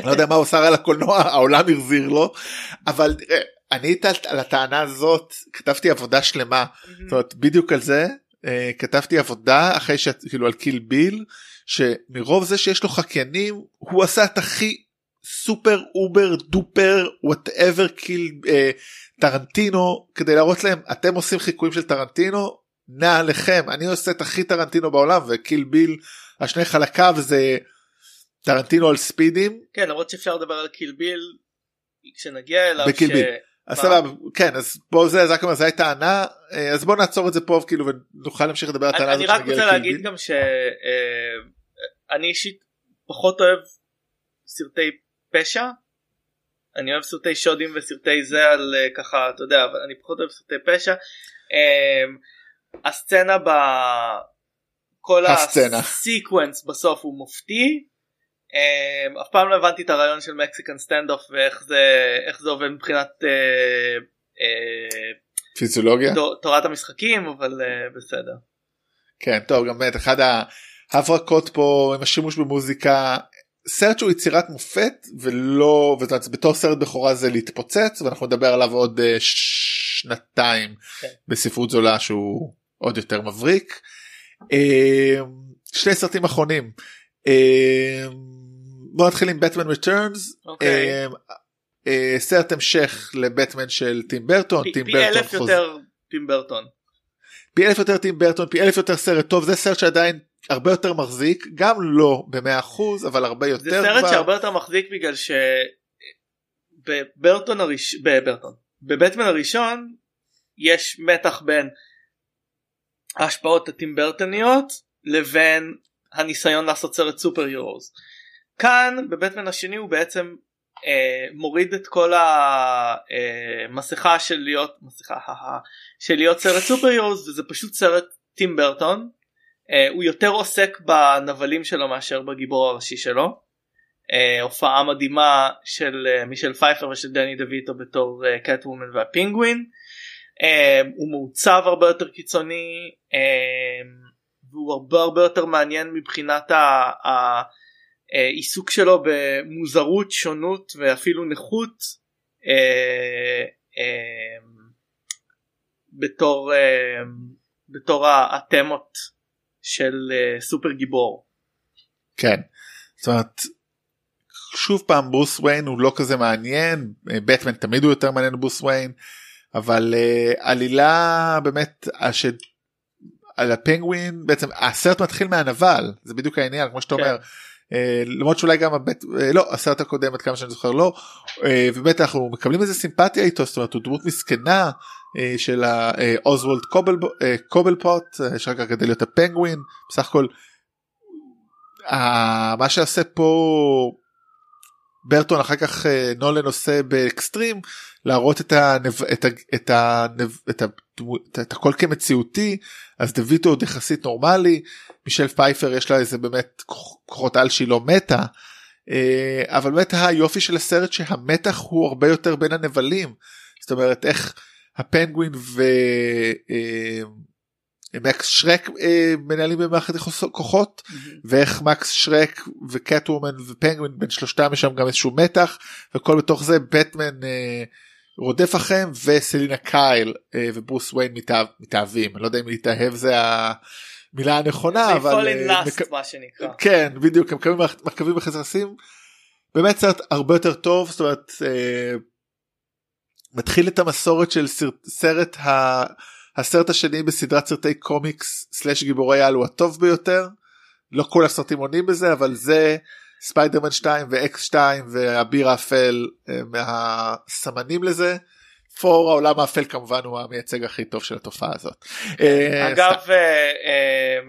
לא יודע מה הוא עושה על הקולנוע העולם החזיר לו אבל תראה, אני על הטענה הזאת כתבתי עבודה שלמה. זאת אומרת בדיוק על זה כתבתי עבודה אחרי שכאילו על Kill Bill שמרוב זה שיש לו חקיינים הוא עשה את הכי super over duper whatever kill אה, טרנטינו כדי להראות להם אתם עושים חיקויים של טרנטינו נה עליכם אני עושה את הכי טרנטינו בעולם ו Kill Bill השני חלקיו זה טרנטינו על ספידים כן למרות שאפשר לדבר על קיל ביל כשנגיע אליו. בקיל ביל. אז? סבבה כן אז בוא זה זה כלומר זה הייתה טענה אה, אז בוא נעצור את זה פה כאילו ונוכל להמשיך לדבר על הטענה הזאת אני רק רוצה להגיד. גם שאני אישית פחות אוהב סרטי פשע. אני אוהב סרטי שודים וסרטי זה על אה, ככה אתה יודע אבל אני פחות אוהב סרטי פשע. אמ, הסצנה ב... כל הסצנה. הסיקוונס בסוף הוא מופתי. אמ, אף פעם לא הבנתי את הרעיון של Mexican standoff ואיך זה איך זה עובד מבחינת אה, אה, פיזיולוגיה תור- תורת המשחקים אבל אה, בסדר. כן טוב גם באמת אחד ההברקות פה עם השימוש במוזיקה סרט שהוא יצירת מופת ולא וזה בתור סרט בכורה זה להתפוצץ ואנחנו נדבר עליו עוד אה, שנתיים כן. בספרות זולה שהוא עוד יותר מבריק. אה, שני סרטים אחרונים. אה, בוא נתחיל עם בטמן ריטרנס. אוקיי. סרט המשך לבטמן של טים ברטון. פי- אלף יותר טים ברטון. פי אלף יותר טים ברטון פי אלף יותר סרט טוב זה סרט שעדיין הרבה יותר מחזיק גם לא במאה אחוז אבל הרבה יותר זה סרט כבר. שהרבה יותר מחזיק בגלל שבברטון הראשון בברטון בבטמן הראשון יש מתח בין ההשפעות הטים ברטוניות לבין הניסיון לעשות סרט סופר הירוז. כאן בבטמן השני הוא בעצם אה, מוריד את כל המסכה של להיות מסכה של להיות סרט סופר הירוז וזה פשוט סרט טים ברטון. אה, הוא יותר עוסק בנבלים שלו מאשר בגיבור הראשי שלו. אה, הופעה מדהימה של אה, מישל פייפר ושל דני דויטו בתור קאט וומן והפינגווין. אה, הוא מעוצב הרבה יותר קיצוני אה, והוא הרבה הרבה יותר מעניין מבחינת ה- ה- העיסוק שלו במוזרות שונות ואפילו נכות אה, אה, בתור אה, בתור התמות של אה, סופר גיבור. כן. זאת אומרת שוב פעם ברוס וויין הוא לא כזה מעניין בטמן תמיד הוא יותר מעניין מברוס וויין אבל uh, עלילה באמת אה, ש... על הפנגווין בעצם הסרט מתחיל מהנבל זה בדיוק העניין כמו שאתה כן. אומר. Uh, למרות שאולי גם הבט... uh, לא הסרט הקודם עד כמה שאני זוכר לא. uh, ובאמת אנחנו מקבלים איזה סימפתיה איתו זאת אומרת הוא דמות מסכנה של האוזוולד קובל, אה, קובלפוט אה, שרק גדל להיות הפנגווין בסך הכל מה שעושה פה ברטון אחר כך אה, נולן עושה באקסטרים להראות את הנב... את, ה... את, הנב... את, ה... את הכל כמציאותי אז דה ויטו עוד יחסית נורמלי מישל פייפר יש לה איזה באמת כוח- כוחות על שהיא לא מתה אה, אבל באמת היופי של הסרט שהמתח הוא הרבה יותר בין הנבלים זאת אומרת איך הפנגווין ו... אה, מקס שרק אה, מנהלים במערכת כוחות ואיך מקס שרק וקט וומן ופנגווין בין שלושתם יש שם גם איזשהו מתח וכל בתוך זה בטמן אה, רודף אחריהם וסלינה קייל אה, וברוס וויין מתאהב, מתאהבים. אני לא יודע אם להתאהב זה המילה הנכונה אבל אה, lust מק- מה שנקרא. כן בדיוק הם מקבלים מרכבים בחסרסים באמת סרט הרבה יותר טוב זאת אומרת אה, מתחיל את המסורת של סרט, סרט ה, הסרט השני בסדרת סרטי קומיקס slash גיבורי על הוא הטוב ביותר. לא כל הסרטים עונים בזה אבל זה ספיידרמן 2 ואקס-מן 2 והאביר האפל אה, מהסימנים לזה. ת'ור העולם האפל כמובן הוא המייצג הכי טוב של התופעה הזאת. אה, אגב אה,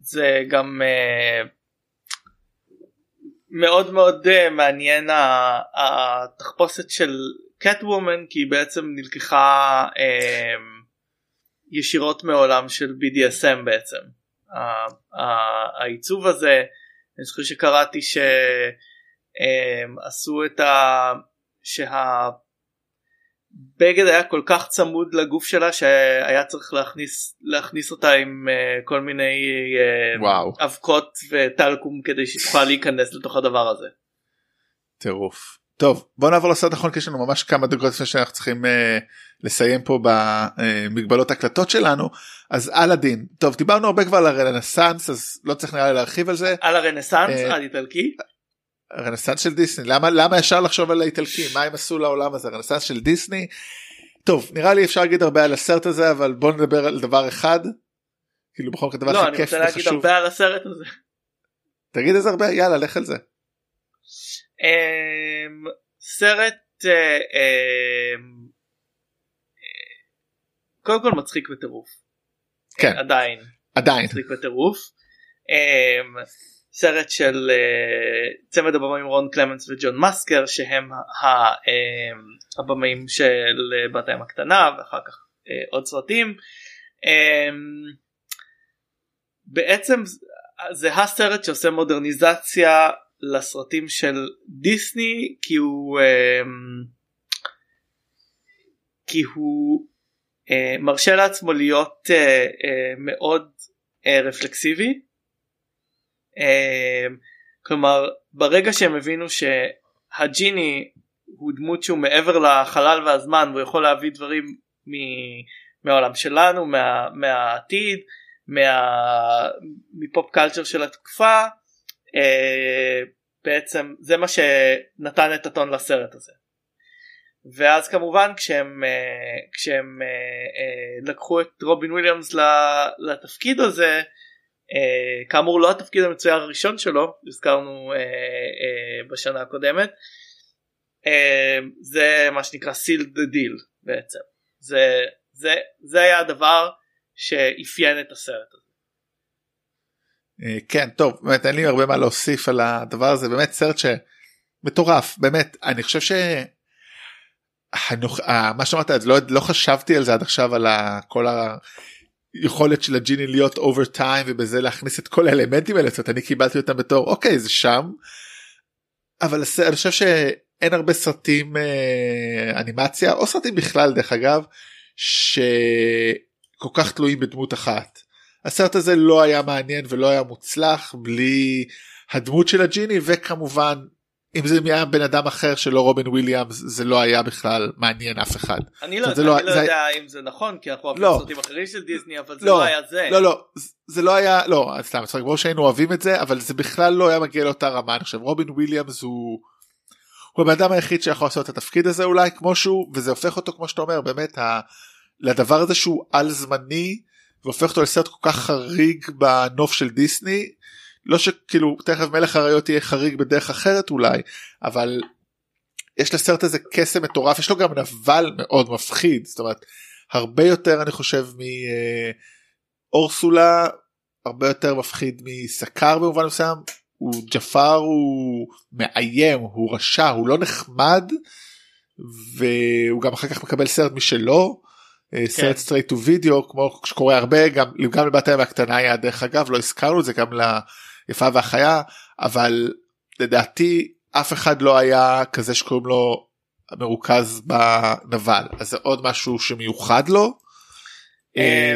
זה גם מאוד מאוד מעניין התחפושת של קט וומן כי היא בעצם נלקחה ישירות מעולם של BDSM בעצם. העיצוב הזה, אני חושב שקראתי שעשו את ה... שהבגד היה כל כך צמוד לגוף שלה שהיה צריך להכניס להכניס אותה עם uh, כל מיני uh, אבקות וטלקום כדי שתוכל להיכנס לתוך הדבר הזה. טירוף. טוב בוא נעבור לסרט האחרון כי יש לנו ממש כמה דקות לפני שאנחנו צריכים uh, לסיים פה במגבלות הקלטות שלנו אז אלאדין טוב דיברנו הרבה כבר על הרנסאנס אז לא צריך נראה לי להרחיב על זה. על הרנסאנס uh, על איטלקי? הרנסאנס של דיסני למה למה אפשר לחשוב על האיטלקים מה הם עשו לעולם הזה הרנסאנס של דיסני. טוב נראה לי אפשר להגיד הרבה על הסרט הזה אבל בוא נדבר על דבר אחד. כאילו בכל זאת דבר לא, הכי כיף וחשוב. לא אני רוצה להגיד הרבה על הסרט הזה. תגיד איזה הרבה יאללה לך על זה. אמ, סרט אה, אמ, קודם כל מצחיק בטירוף. כן. עדיין. עדיין. מצחיק בטירוף. אמ, סרט של uh, צמד הבמאים רון קלמנס וג'ון מסקר שהם הבמאים של בת הים הקטנה ואחר כך עוד סרטים. בעצם זה הסרט שעושה מודרניזציה לסרטים של דיסני כי הוא um, כי הוא uh, מרשה לעצמו להיות uh, uh, מאוד רפלקסיבי. כלומר ברגע שהם הבינו שהג'יני הוא דמות שהוא מעבר לחלל והזמן והוא יכול להביא דברים מ- מהעולם שלנו מה- מהעתיד מה- מפופ קלצ'ר של התקופה בעצם זה מה שנתן את הטון לסרט הזה. ואז כמובן כשהם uh, כשהם uh, uh, לקחו את רובין וויליאמס לתפקיד הזה uh, כאמור לא התפקיד המצויר הראשון שלו הזכרנו uh, uh, בשנה הקודמת uh, זה מה שנקרא the deal בעצם זה זה זה היה הדבר שאפיין את הסרט הזה. כן טוב באמת אין לי הרבה מה להוסיף על הדבר הזה באמת סרט שמטורף באמת אני חושב ש... מה שאמרת לא, לא חשבתי על זה עד עכשיו על כל היכולת של הג'יני להיות אובר טיים ובזה להכניס את כל האלמנטים האלה זאת אני קיבלתי אותם בתור אוקיי זה שם. אבל אני חושב שאין הרבה סרטים אה, אנימציה או סרטים בכלל דרך אגב שכל כך תלויים בדמות אחת. הסרט הזה לא היה מעניין ולא היה מוצלח בלי הדמות של הג'יני וכמובן אם זה היה בן אדם אחר שלא רובין וויליאמס זה לא היה בכלל מעניין אף אחד. אני לא, אני לא, לא זה... יודע אם זה נכון כי אנחנו אוהבים לא. סרטים אחרים של דיסני אבל זה לא, לא היה זה. לא לא זה לא היה לא סתם ברור שהיינו אוהבים את זה אבל זה בכלל לא היה מגיע לאותה רמה אני חושב רובין וויליאמס הוא. הוא הבן אדם היחיד שיכול לעשות את התפקיד הזה אולי כמו שהוא וזה הופך אותו כמו שאתה אומר באמת ה... לדבר הזה שהוא על זמני והופך אותו לסרט כל כך חריג בנוף של דיסני. לא שכאילו תכף מלך האריות יהיה חריג בדרך אחרת אולי אבל יש לסרט הזה קסם מטורף יש לו גם נבל מאוד מפחיד. זאת אומרת הרבה יותר אני חושב מאורסולה הרבה יותר מפחיד מסקאר במובן מסוים. הוא ג'פאר הוא מאיים הוא רשע הוא לא נחמד והוא גם אחר כך מקבל סרט משלו. סרט straight to video כמו שקורה הרבה גם גם לבת הים הקטנה היה דרך אגב לא הזכרנו את זה גם ליפה והחיה אבל לדעתי אף אחד לא היה כזה שקוראים לו מרוכז בנבל. אז זה עוד משהו שמיוחד לו. אמ, אה,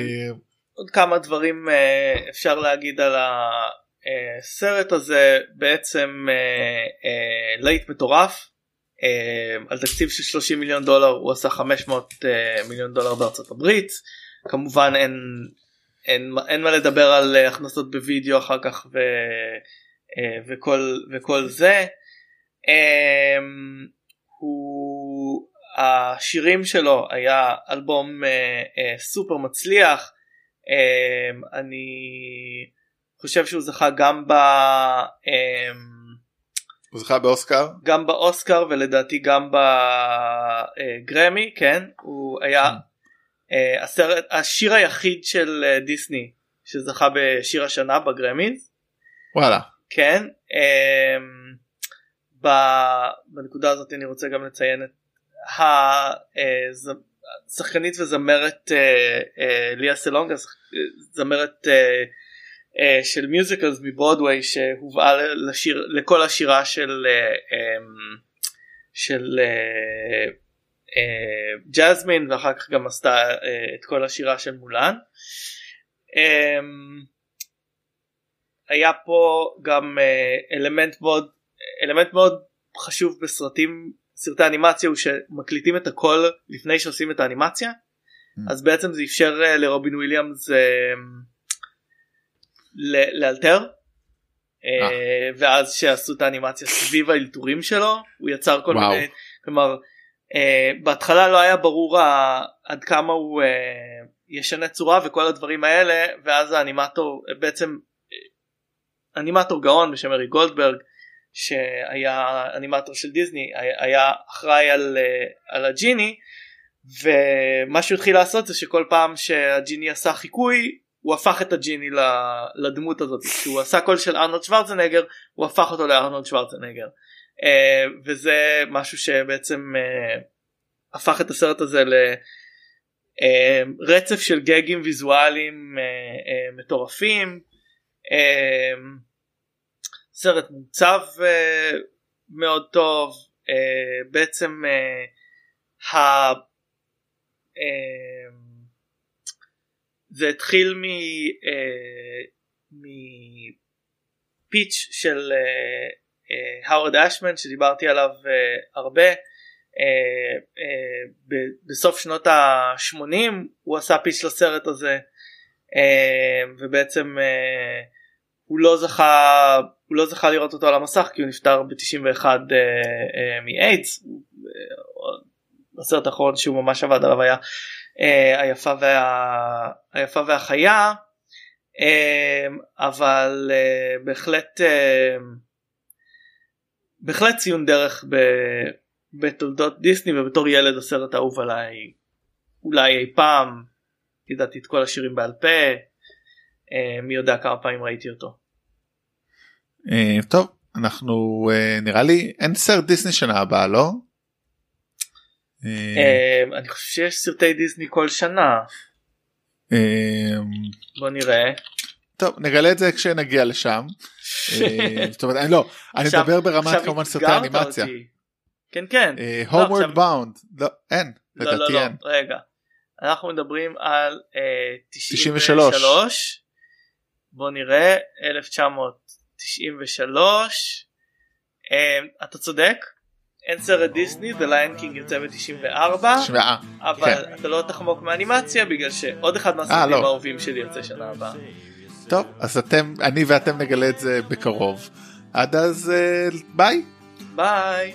עוד כמה דברים אה, אפשר להגיד על הסרט הזה. בעצם אה, להיט מטורף. אה, על תקציב של 30 מיליון דולר הוא עשה 500 אה, מיליון דולר בארצות הברית כמובן אין אין, אין מה לדבר על אה, הכנסות בווידאו אחר כך ו, וכל, וכל זה. הוא השירים שלו היה אלבום סופר מצליח אני חושב שהוא זכה גם ב... הוא זכה באוסקר? גם באוסקר ולדעתי גם בגרמי כן הוא היה uh, הסרט השיר היחיד של uh, דיסני שזכה בשיר השנה בגרמיז. וואלה. כן. בנקודה הזאת אני רוצה גם לציין את שחקנית וזמרת אה, אה, ליה סלונגה זמרת אה, אה, של מיוזיקלס מברודוויי שהובאה לשיר לכל השירה של אה, אה, של אה, אה, ג'זמין ואחר כך גם עשתה אה, את כל השירה של מולן. אה, היה פה גם אה, אלמנט מאוד אלמנט מאוד חשוב בסרטים סרטי אנימציה הוא שמקליטים את הכל לפני שעושים את האנימציה mm. אז בעצם זה אפשר לרובין וויליאמס אה, לאלתר אה. ואז שעשו את האנימציה סביב האלתורים שלו הוא יצר כל. מיני כלומר בהתחלה לא היה ברור עד כמה הוא ישנה צורה וכל הדברים האלה ואז האנימטור בעצם אנימטור גאון בשם ארי גולדברג שהיה אנימטור של דיסני היה אחראי על, אה, על הג'יני ומה שהוא התחיל לעשות זה שכל פעם שהג'יני עשה חיקוי הוא הפך את הג'יני לדמות הזאת. כשהוא עשה קול של ארנולד שוורצנגר הוא הפך אותו לארנולד שוורצנגר. אה, וזה משהו שבעצם אה, הפך את הסרט הזה לרצף של גגים ויזואליים מטורפים. סרט מוצב uh, מאוד טוב. uh, בעצם uh, ה... זה התחיל מ... uh, מפיץ' של האוורד uh, אשמן שדיברתי עליו הרבה בסוף שנות ה-80 הוא עשה פיץ' לסרט הזה ובעצם הוא לא זכה הוא לא זכה לראות אותו על המסך כי הוא נפטר ב-91 uh, uh, מאיידס. הסרט האחרון שהוא ממש עבד עליו היה היפה, וה... היפה והחיה uh, אבל uh, בהחלט בהחלט ציון דרך ב... בתולדות דיסני ובתור ילד הסרט האהוב עליי אולי אי פעם ידעתי את כל השירים בעל פה מי יודע כמה פעמים ראיתי אותו. טוב אנחנו נראה לי אין סרט דיסני שנה הבאה לא? Uh, אני חושב שיש סרטי דיסני כל שנה. Uh, בוא נראה. טוב נגלה את זה כשנגיע לשם. (laughs) זאת אומרת אני לא אני מדבר ברמת כמובן סרטי אנימציה. כן כן. הומוורד באונד לא אין. לא לא לא רגע. אנחנו מדברים על 93. בוא נראה 1993 אמ, אתה צודק אין סרט דיסני The Lion King יוצא ב-94 אבל כן. אתה לא תחמוק מאנימציה בגלל שעוד אחד מהסרטים אה, לא. האהובים שלי יוצא שנה הבאה. טוב אז אתם אני ואתם נגלה את זה בקרוב עד אז אה, ביי. ביי.